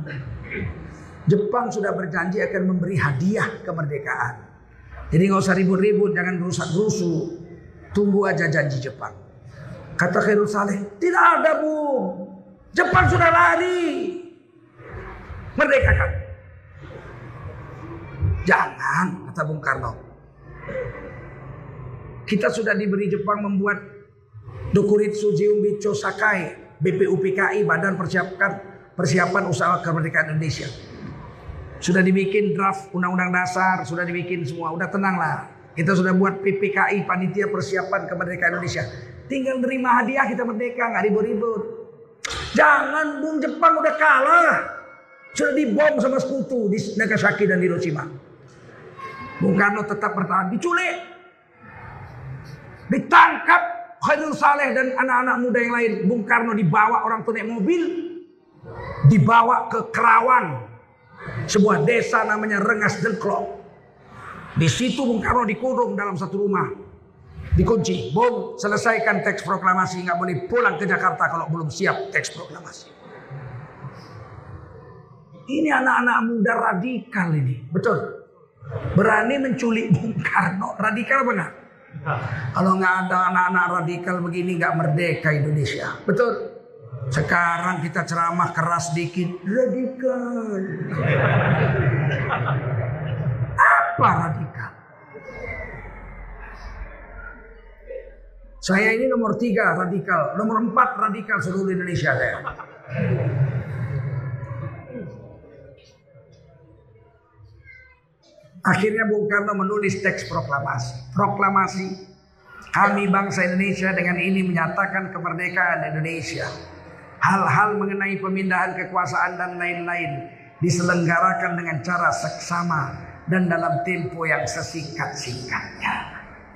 [SPEAKER 1] Jepang sudah berjanji akan memberi hadiah kemerdekaan. Jadi nggak usah ribut-ribut, jangan rusak rusuh. Tunggu aja janji Jepang. Kata Khairul Saleh, tidak ada bu. Jepang sudah lari. Merdekakan. Jangan, kata Bung Karno. Kita sudah diberi Jepang membuat Dokuritsu Jiumbicho Sakai, BPUPKI, Badan Persiapan Persiapan Usaha Kemerdekaan Indonesia. Sudah dibikin draft undang-undang dasar, sudah dibikin semua, udah tenang lah. Kita sudah buat PPKI, Panitia Persiapan Kemerdekaan Indonesia. Tinggal nerima hadiah kita merdeka, nggak ribut-ribut. Jangan Bung Jepang udah kalah. Sudah dibom sama sekutu di Nagasaki dan Hiroshima. Bung Karno tetap bertahan. Diculik. Ditangkap Khairul Saleh dan anak-anak muda yang lain. Bung Karno dibawa orang tua naik mobil. Dibawa ke Kerawang. Sebuah desa namanya Rengas Dengklok. Di situ Bung Karno dikurung dalam satu rumah. Dikunci. Bung, selesaikan teks proklamasi. Nggak boleh pulang ke Jakarta kalau belum siap teks proklamasi. Ini anak-anak muda radikal ini. Betul. Berani menculik Bung Karno. Radikal enggak? Kalau nggak ada anak-anak radikal begini nggak merdeka Indonesia. Betul. Sekarang kita ceramah keras dikit. Radikal. Apa radikal? Saya ini nomor tiga radikal, nomor empat radikal seluruh Indonesia saya. Akhirnya Bung Karno menulis teks proklamasi. Proklamasi kami bangsa Indonesia dengan ini menyatakan kemerdekaan Indonesia. Hal-hal mengenai pemindahan kekuasaan dan lain-lain diselenggarakan dengan cara seksama dan dalam tempo yang sesingkat-singkatnya.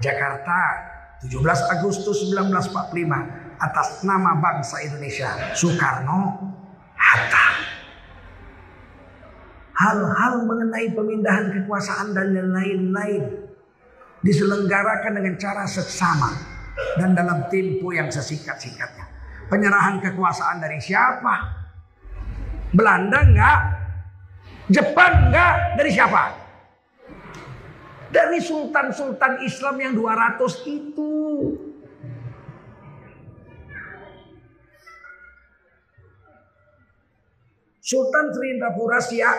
[SPEAKER 1] Jakarta, 17 Agustus 1945 atas nama bangsa Indonesia. Soekarno, Hatta hal-hal mengenai pemindahan kekuasaan dan lain-lain diselenggarakan dengan cara seksama dan dalam tempo yang sesingkat-singkatnya. Penyerahan kekuasaan dari siapa? Belanda enggak? Jepang enggak? Dari siapa? Dari sultan-sultan Islam yang 200 itu. Sultan Sri Indrapura Siak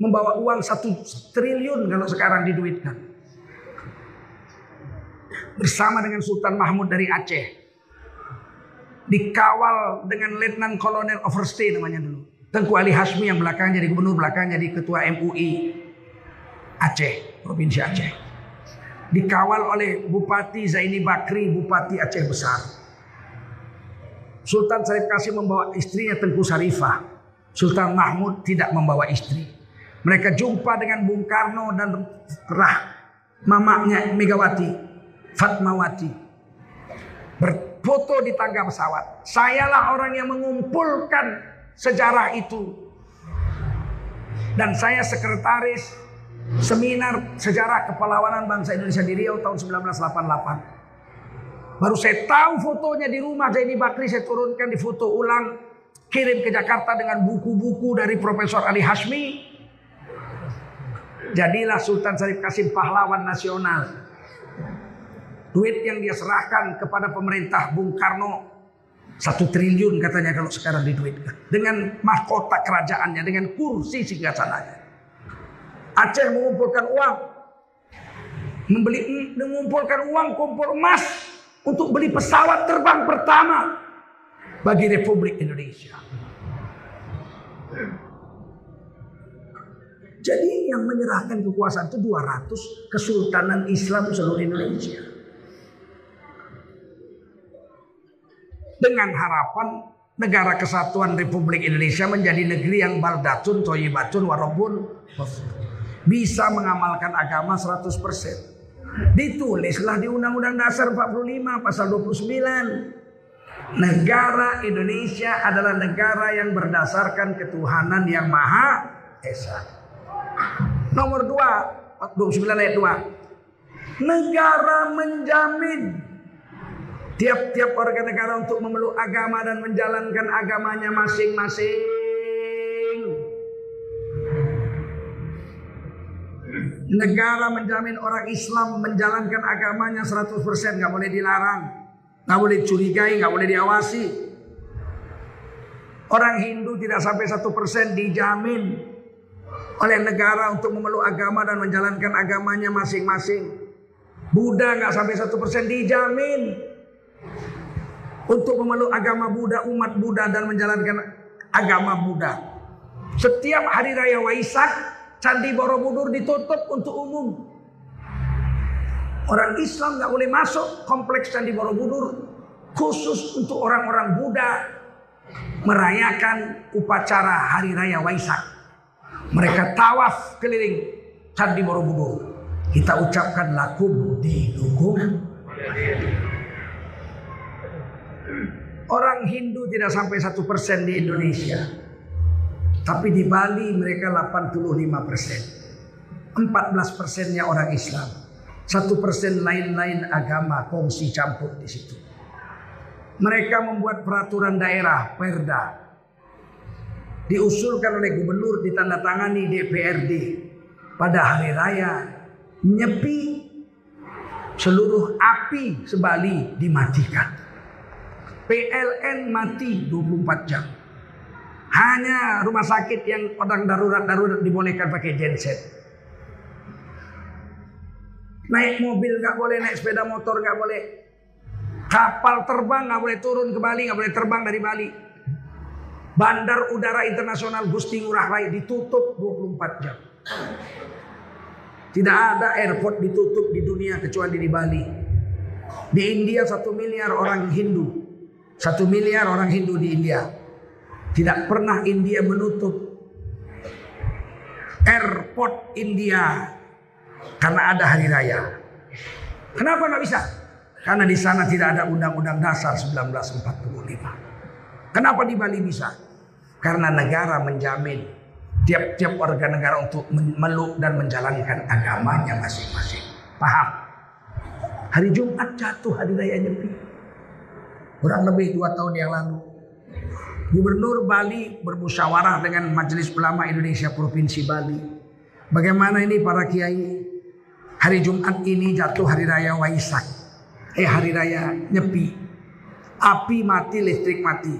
[SPEAKER 1] membawa uang satu triliun kalau sekarang diduitkan. Bersama dengan Sultan Mahmud dari Aceh. Dikawal dengan Letnan Kolonel Overstay namanya dulu. Tengku Ali Hasmi yang belakang jadi gubernur, belakang jadi ketua MUI Aceh, Provinsi Aceh. Dikawal oleh Bupati Zaini Bakri, Bupati Aceh Besar. Sultan Syarif Kasim membawa istrinya Tengku Sarifah. Sultan Mahmud tidak membawa istri. Mereka jumpa dengan Bung Karno dan Rah mamanya Megawati Fatmawati berfoto di tangga pesawat. Sayalah orang yang mengumpulkan sejarah itu. Dan saya sekretaris seminar sejarah kepelawanan bangsa Indonesia di Riau tahun 1988. Baru saya tahu fotonya di rumah Zaini Bakri saya turunkan di foto ulang kirim ke Jakarta dengan buku-buku dari Profesor Ali Hasmi Jadilah Sultan Syarif Kasim pahlawan nasional. Duit yang dia serahkan kepada pemerintah Bung Karno satu triliun katanya kalau sekarang diduitkan. Dengan mahkota kerajaannya, dengan kursi singgasananya. Aceh mengumpulkan uang. Membeli, mengumpulkan uang kumpul emas untuk beli pesawat terbang pertama bagi Republik Indonesia. Jadi yang menyerahkan kekuasaan itu 200 Kesultanan Islam seluruh Indonesia. Dengan harapan negara kesatuan Republik Indonesia menjadi negeri yang baldatun, toyibatun, warobun. Bisa mengamalkan agama 100%. Ditulislah di Undang-Undang Dasar 45 pasal 29. Negara Indonesia adalah negara yang berdasarkan ketuhanan yang maha esa. Nomor dua, 29 ayat 2. Negara menjamin tiap-tiap warga negara untuk memeluk agama dan menjalankan agamanya masing-masing. Negara menjamin orang Islam menjalankan agamanya 100% nggak boleh dilarang, nggak boleh curigai, nggak boleh diawasi. Orang Hindu tidak sampai satu persen dijamin oleh negara untuk memeluk agama dan menjalankan agamanya masing-masing. Buddha nggak sampai satu persen dijamin untuk memeluk agama Buddha, umat Buddha dan menjalankan agama Buddha. Setiap hari raya Waisak, Candi Borobudur ditutup untuk umum. Orang Islam nggak boleh masuk kompleks Candi Borobudur khusus untuk orang-orang Buddha merayakan upacara Hari Raya Waisak. Mereka tawaf keliling Candi Borobudur. Kita ucapkan lakum dinukum. Orang Hindu tidak sampai satu persen di Indonesia. Tapi di Bali mereka 85 persen. 14 persennya orang Islam. Satu persen lain-lain agama kongsi campur di situ. Mereka membuat peraturan daerah, perda. Diusulkan oleh gubernur, ditandatangani DPRD. Pada hari raya, nyepi seluruh api sebali dimatikan. PLN mati 24 jam. Hanya rumah sakit yang orang darurat-darurat dibolehkan pakai genset. Naik mobil nggak boleh, naik sepeda motor nggak boleh. Kapal terbang nggak boleh turun ke Bali, nggak boleh terbang dari Bali. Bandar Udara Internasional Gusti Ngurah Rai ditutup 24 jam. Tidak ada airport ditutup di dunia kecuali di Bali. Di India satu miliar orang Hindu. Satu miliar orang Hindu di India. Tidak pernah India menutup airport India karena ada hari raya. Kenapa nggak bisa? Karena di sana tidak ada undang-undang dasar 1945. Kenapa di Bali bisa? Karena negara menjamin tiap-tiap warga negara untuk meluk dan menjalankan agamanya masing-masing. Paham? Hari Jumat jatuh hari raya Nyepi. Kurang lebih dua tahun yang lalu Gubernur Bali bermusyawarah dengan Majelis Ulama Indonesia Provinsi Bali. Bagaimana ini para kiai? Hari Jumat ini jatuh hari raya Waisak. Eh hari raya Nyepi. Api mati, listrik mati.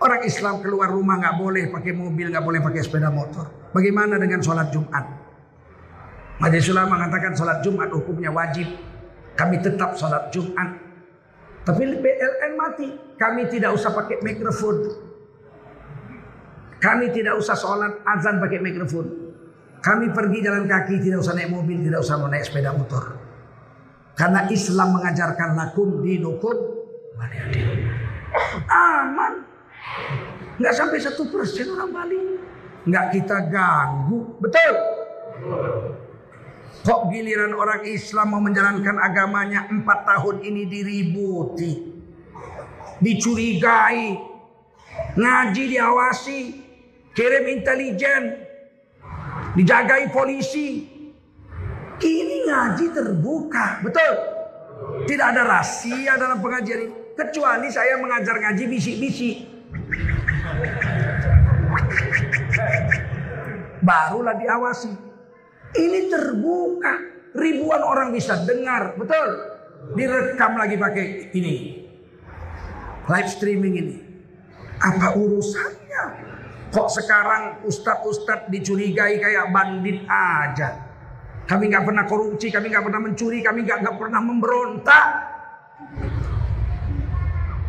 [SPEAKER 1] Orang Islam keluar rumah nggak boleh pakai mobil, nggak boleh pakai sepeda motor. Bagaimana dengan sholat Jumat? Majelis Ulama mengatakan sholat Jumat hukumnya wajib. Kami tetap sholat Jumat tapi PLN mati. Kami tidak usah pakai mikrofon. Kami tidak usah sholat azan pakai mikrofon. Kami pergi jalan kaki, tidak usah naik mobil, tidak usah naik sepeda motor. Karena Islam mengajarkan lakum dinukum aman. Nggak sampai satu persen orang Bali. Nggak kita ganggu. Betul. Kok giliran orang Islam mau menjalankan agamanya empat tahun ini diributi. Dicurigai. Ngaji diawasi. Kirim intelijen. Dijagai polisi. Ini ngaji terbuka. Betul? Tidak ada rahasia dalam pengajian ini. Kecuali saya mengajar ngaji bisik-bisik. Barulah diawasi. Ini terbuka. Ribuan orang bisa dengar. Betul. Direkam lagi pakai ini. Live streaming ini. Apa urusannya? Kok sekarang ustadz-ustadz dicurigai kayak bandit aja. Kami nggak pernah korupsi, kami nggak pernah mencuri, kami nggak pernah memberontak.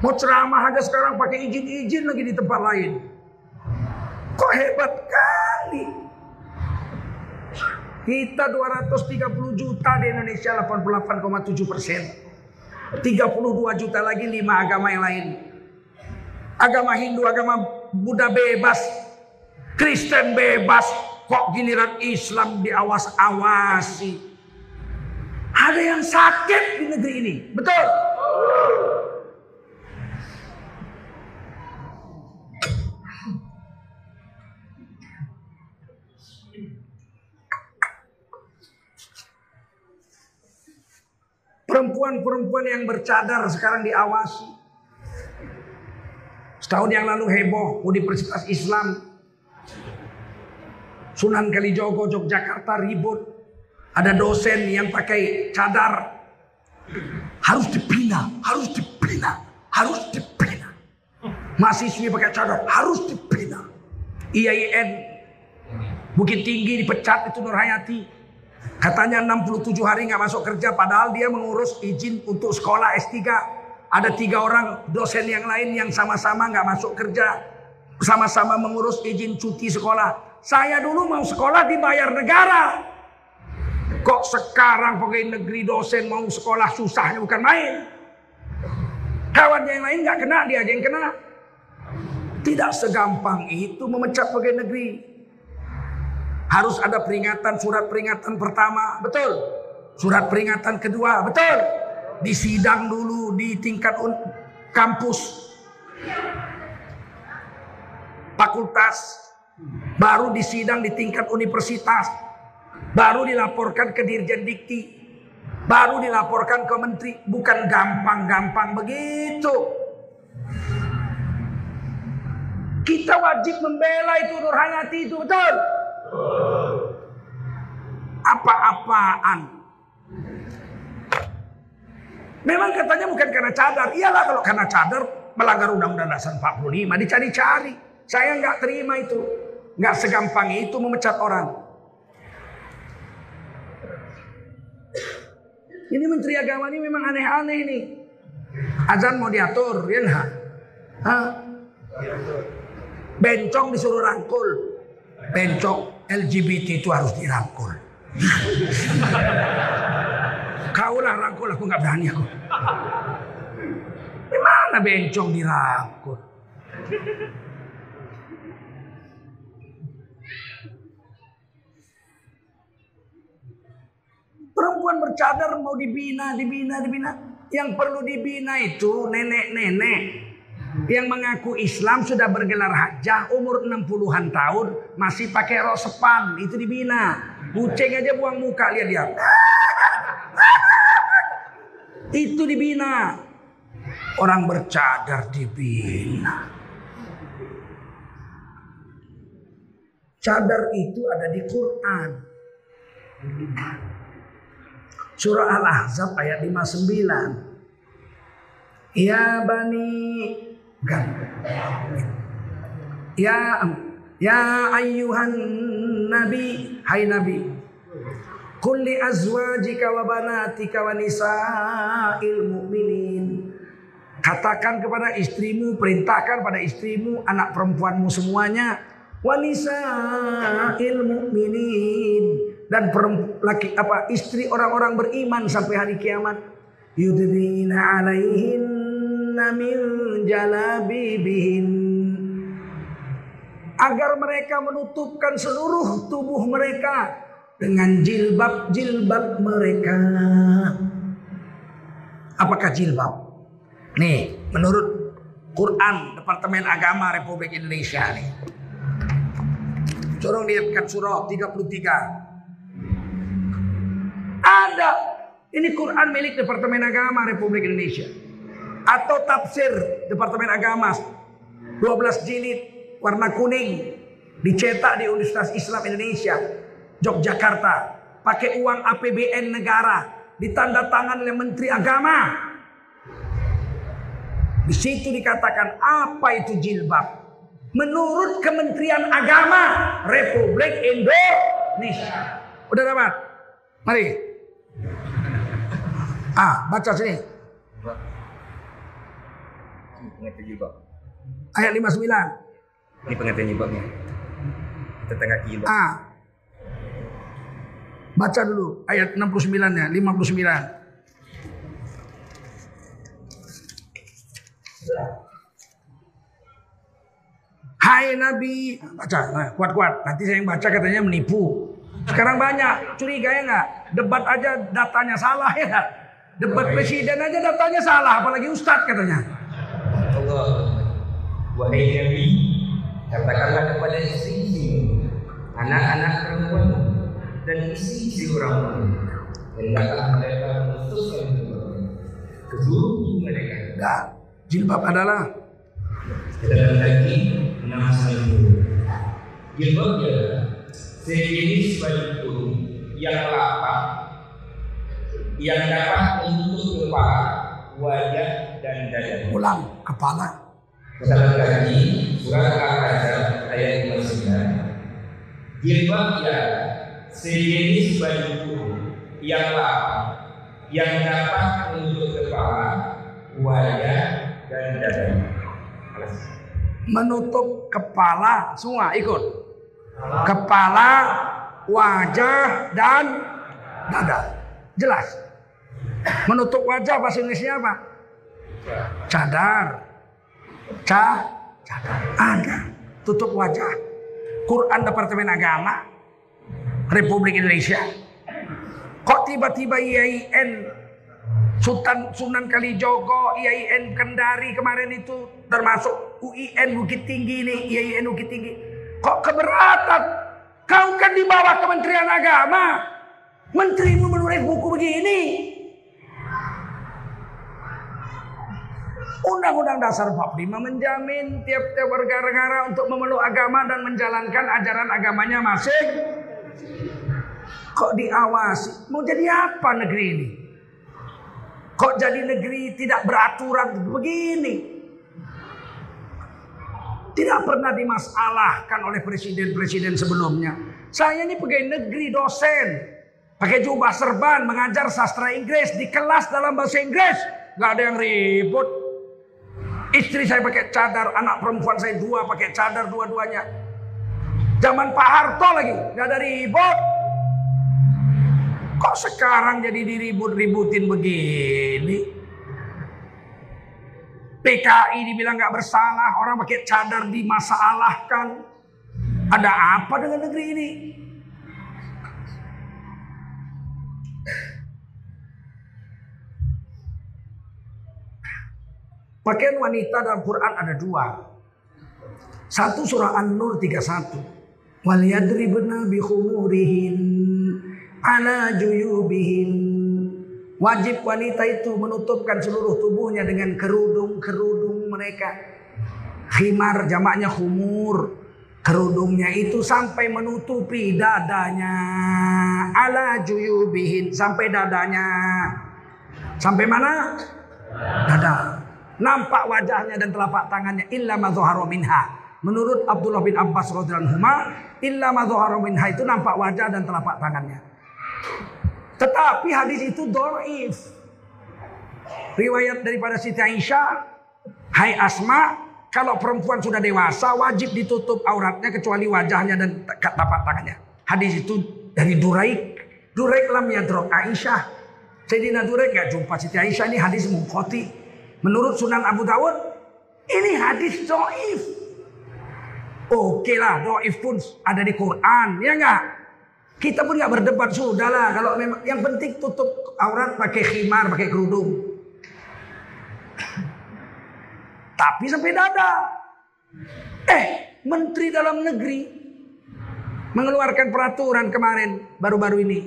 [SPEAKER 1] Mau ceramah aja sekarang pakai izin-izin lagi di tempat lain. Kok hebat kali. Kita 230 juta di Indonesia 88,7 persen. 32 juta lagi lima agama yang lain. Agama Hindu, agama Buddha bebas. Kristen bebas. Kok giliran Islam diawas-awasi. Ada yang sakit di negeri ini. Betul. Perempuan-perempuan yang bercadar sekarang diawasi. Setahun yang lalu heboh Universitas Islam Sunan Kalijogo Yogyakarta ribut. Ada dosen yang pakai cadar harus dibina, harus dibina, harus dibina. Mahasiswi pakai cadar harus dibina. IAIN Bukit Tinggi dipecat itu Nur Hayati. Katanya 67 hari nggak masuk kerja padahal dia mengurus izin untuk sekolah S3. Ada tiga orang dosen yang lain yang sama-sama nggak masuk kerja. Sama-sama mengurus izin cuti sekolah. Saya dulu mau sekolah dibayar negara. Kok sekarang pegawai negeri dosen mau sekolah susahnya bukan main. Kawan yang lain nggak kena, dia aja yang kena. Tidak segampang itu memecat pegawai negeri. Harus ada peringatan, surat peringatan pertama, betul. Surat peringatan kedua, betul. Disidang dulu di tingkat kampus, fakultas, baru disidang di tingkat universitas, baru dilaporkan ke Dirjen Dikti, baru dilaporkan ke menteri. Bukan gampang-gampang begitu. Kita wajib membela itu Nurhayati itu betul. Apa-apaan. Memang katanya bukan karena cadar. Iyalah kalau karena cadar melanggar Undang-Undang Dasar 45 dicari-cari. Saya nggak terima itu. Nggak segampang itu memecat orang. Ini Menteri Agama ini memang aneh-aneh nih. Azan mau diatur, ya enggak? Hah? Bencong disuruh rangkul. Bencong LGBT itu harus dirangkul. Kau lah rangkul, aku nggak berani aku. Gimana bencong dirangkul? Perempuan bercadar mau dibina, dibina, dibina. Yang perlu dibina itu nenek-nenek yang mengaku Islam sudah bergelar hajah umur 60-an tahun masih pakai rok sepan itu dibina. Kucing aja buang muka lihat dia. Itu dibina. Orang bercadar dibina. Cadar itu ada di Quran. Surah Al-Ahzab ayat 59. Ya bani gan. Ya ya ayyuhan nabi hai nabi. Kulli azwajika wa banatika wa nisa'il mu'minin. Katakan kepada istrimu perintahkan pada istrimu anak perempuanmu semuanya wa nisa'il mu'minin. Dan laki apa istri orang-orang beriman sampai hari kiamat. Yudnina alaihinna min jalabibihin agar mereka menutupkan seluruh tubuh mereka dengan jilbab-jilbab mereka. Apakah jilbab? Nih, menurut Quran Departemen Agama Republik Indonesia nih. Corong lihatkan surah 33 ada. Ini Quran milik Departemen Agama Republik Indonesia. Atau tafsir Departemen Agama. 12 jilid warna kuning dicetak di Universitas Islam Indonesia Yogyakarta. Pakai uang APBN negara ditanda tangan oleh Menteri Agama. Di situ dikatakan apa itu jilbab? Menurut Kementerian Agama Republik Indonesia. Udah dapat? Mari. Ah, baca sini. Pengertian jilbab. Ayat 59.
[SPEAKER 2] Ini pengertian jilbabnya. Tetangga kilo.
[SPEAKER 1] Ah. Baca dulu ayat 69-nya, 59. Hai Nabi, baca nah, kuat-kuat. Nanti saya yang baca katanya menipu. Sekarang banyak curiga ya nggak? Debat aja datanya salah ya nggak? Debat presiden aja datanya salah, apalagi ustadz katanya.
[SPEAKER 2] Wahai Nabi, katakanlah kepada istri anak-anak perempuan dan istri orang hendaklah mereka memutuskan kedua mereka.
[SPEAKER 1] Enggak, jilbab adalah
[SPEAKER 2] dalam lagi enam satu. Jilbab adalah sejenis baju yang lapang yang dapat untuk kepala, wajah dan dada.
[SPEAKER 1] Ulang kepala.
[SPEAKER 2] Dalam lagi surat Al-Ahzab ayat 59. Jilbab ya sejenis baju tubuh yang lapang yang dapat untuk kepala, wajah dan dada.
[SPEAKER 1] Menutup kepala semua ikut. Kepala, wajah dan dada. Jelas. Menutup wajah bahasa Indonesia apa? Cadar. Ca, cadar. Ada. Tutup wajah. Quran Departemen Agama Republik Indonesia. Kok tiba-tiba IAIN Sultan Sunan Kalijogo, IAIN Kendari kemarin itu termasuk UIN Bukit Tinggi ini, IAIN Bukit Tinggi. Kok keberatan? Kau kan di bawah Kementerian Agama. Menterimu menulis buku begini. Undang-Undang Dasar 45 menjamin tiap-tiap warga negara untuk memeluk agama dan menjalankan ajaran agamanya masing. Kok diawasi? Mau jadi apa negeri ini? Kok jadi negeri tidak beraturan begini? Tidak pernah dimasalahkan oleh presiden-presiden sebelumnya. Saya ini pegawai negeri dosen. Pakai jubah serban, mengajar sastra Inggris di kelas dalam bahasa Inggris. Gak ada yang ribut. Istri saya pakai cadar, anak perempuan saya dua pakai cadar dua-duanya. Zaman Pak Harto lagi, gak ada ribut. Kok sekarang jadi diribut-ributin begini? PKI dibilang gak bersalah, orang pakai cadar dimasalahkan. Ada apa dengan negeri ini? Pakaian wanita dalam Quran ada dua. Satu surah An-Nur 31. Wal yadribna bi khumurihin ala juyubihin. Wajib wanita itu menutupkan seluruh tubuhnya dengan kerudung-kerudung mereka. Khimar jamaknya khumur. Kerudungnya itu sampai menutupi dadanya. Ala juyubihin. Sampai dadanya. Sampai mana? Dada. Nampak wajahnya dan telapak tangannya. Illa madhuharu minha. Menurut Abdullah bin Abbas radhiyallahu illa madhuharu minha itu nampak wajah dan telapak tangannya. Tetapi hadis itu doif. Riwayat daripada Siti Aisyah, Hai Asma, kalau perempuan sudah dewasa wajib ditutup auratnya kecuali wajahnya dan tapak tangannya. Hadis itu dari Duraik. Duraik lam yadrok Aisyah. Sayyidina Duraik gak jumpa Siti Aisyah ini hadis mukoti. Menurut Sunan Abu Dawud, ini hadis doif. Oke lah, doif pun ada di Quran, ya enggak? Kita pun nggak berdebat sudahlah. Kalau memang yang penting tutup aurat pakai khimar, pakai kerudung. Tapi sampai dada. Eh, Menteri Dalam Negeri mengeluarkan peraturan kemarin baru-baru ini.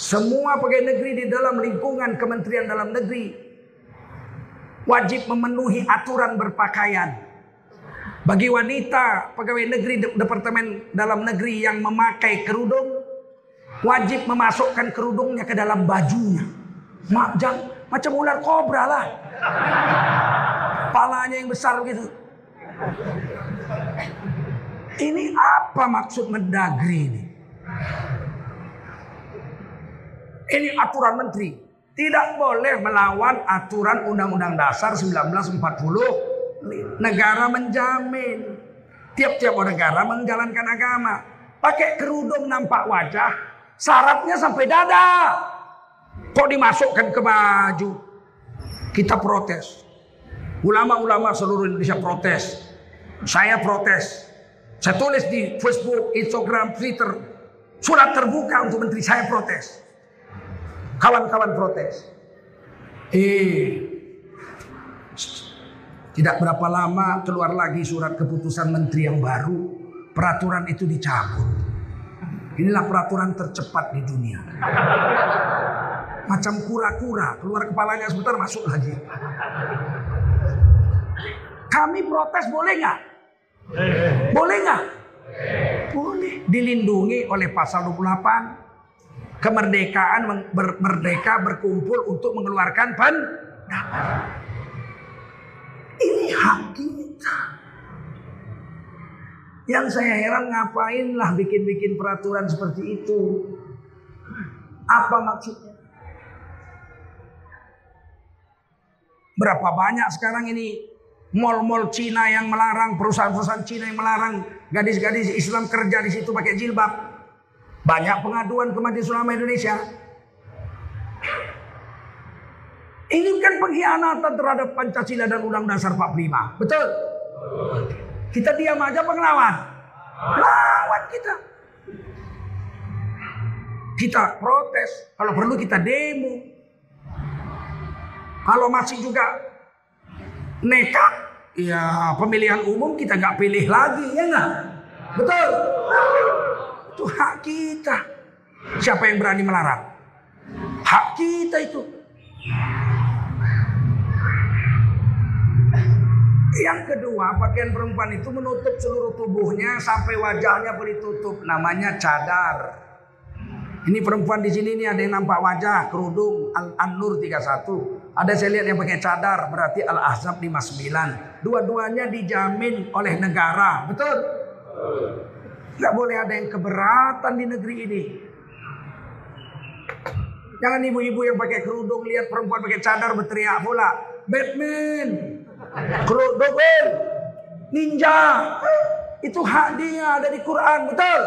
[SPEAKER 1] Semua pegawai negeri di dalam lingkungan Kementerian Dalam Negeri wajib memenuhi aturan berpakaian. Bagi wanita pegawai negeri Departemen Dalam Negeri yang memakai kerudung wajib memasukkan kerudungnya ke dalam bajunya. Macam macam ular kobra lah. Palanya yang besar begitu. Ini apa maksud Mendagri ini? Ini aturan menteri. Tidak boleh melawan aturan Undang-Undang Dasar 1940. Negara menjamin. Tiap-tiap negara menjalankan agama. Pakai kerudung nampak wajah. Syaratnya sampai dada. Kok dimasukkan ke baju? Kita protes. Ulama-ulama seluruh Indonesia protes. Saya protes. Saya tulis di Facebook, Instagram, Twitter. Surat terbuka untuk menteri saya protes. Kawan-kawan protes. Eh, tidak berapa lama keluar lagi surat keputusan menteri yang baru. Peraturan itu dicabut. Inilah peraturan tercepat di dunia. Macam kura-kura, keluar kepalanya sebentar masuk lagi. Kami protes boleh nggak? Boleh nggak? Boleh. Dilindungi oleh pasal 28 kemerdekaan ber, merdeka berkumpul untuk mengeluarkan pendapat. Ini hak kita. Yang saya heran ngapain lah bikin-bikin peraturan seperti itu. Apa maksudnya? Berapa banyak sekarang ini mall-mall Cina yang melarang, perusahaan-perusahaan Cina yang melarang gadis-gadis Islam kerja di situ pakai jilbab. Banyak pengaduan ke Majelis Ulama Indonesia. Ini kan pengkhianatan terhadap Pancasila dan Undang-Undang Dasar 45. Betul? Kita diam aja pengelawan. Lawan kita. Kita protes. Kalau perlu kita demo. Kalau masih juga nekat, ya pemilihan umum kita nggak pilih lagi, ya nggak? Betul? Itu hak kita. Siapa yang berani melarang? Hak kita itu. Yang kedua, pakaian perempuan itu menutup seluruh tubuhnya sampai wajahnya pun ditutup. Namanya cadar. Ini perempuan di sini ini ada yang nampak wajah, kerudung An-Nur 31. Ada saya lihat yang pakai cadar, berarti Al-Ahzab 59. Dua-duanya dijamin oleh negara. Betul? Gak boleh ada yang keberatan di negeri ini. Jangan ibu-ibu yang pakai kerudung lihat perempuan pakai cadar berteriak pula. Batman, kerudung, ninja. Itu hak dia ada di Quran, betul?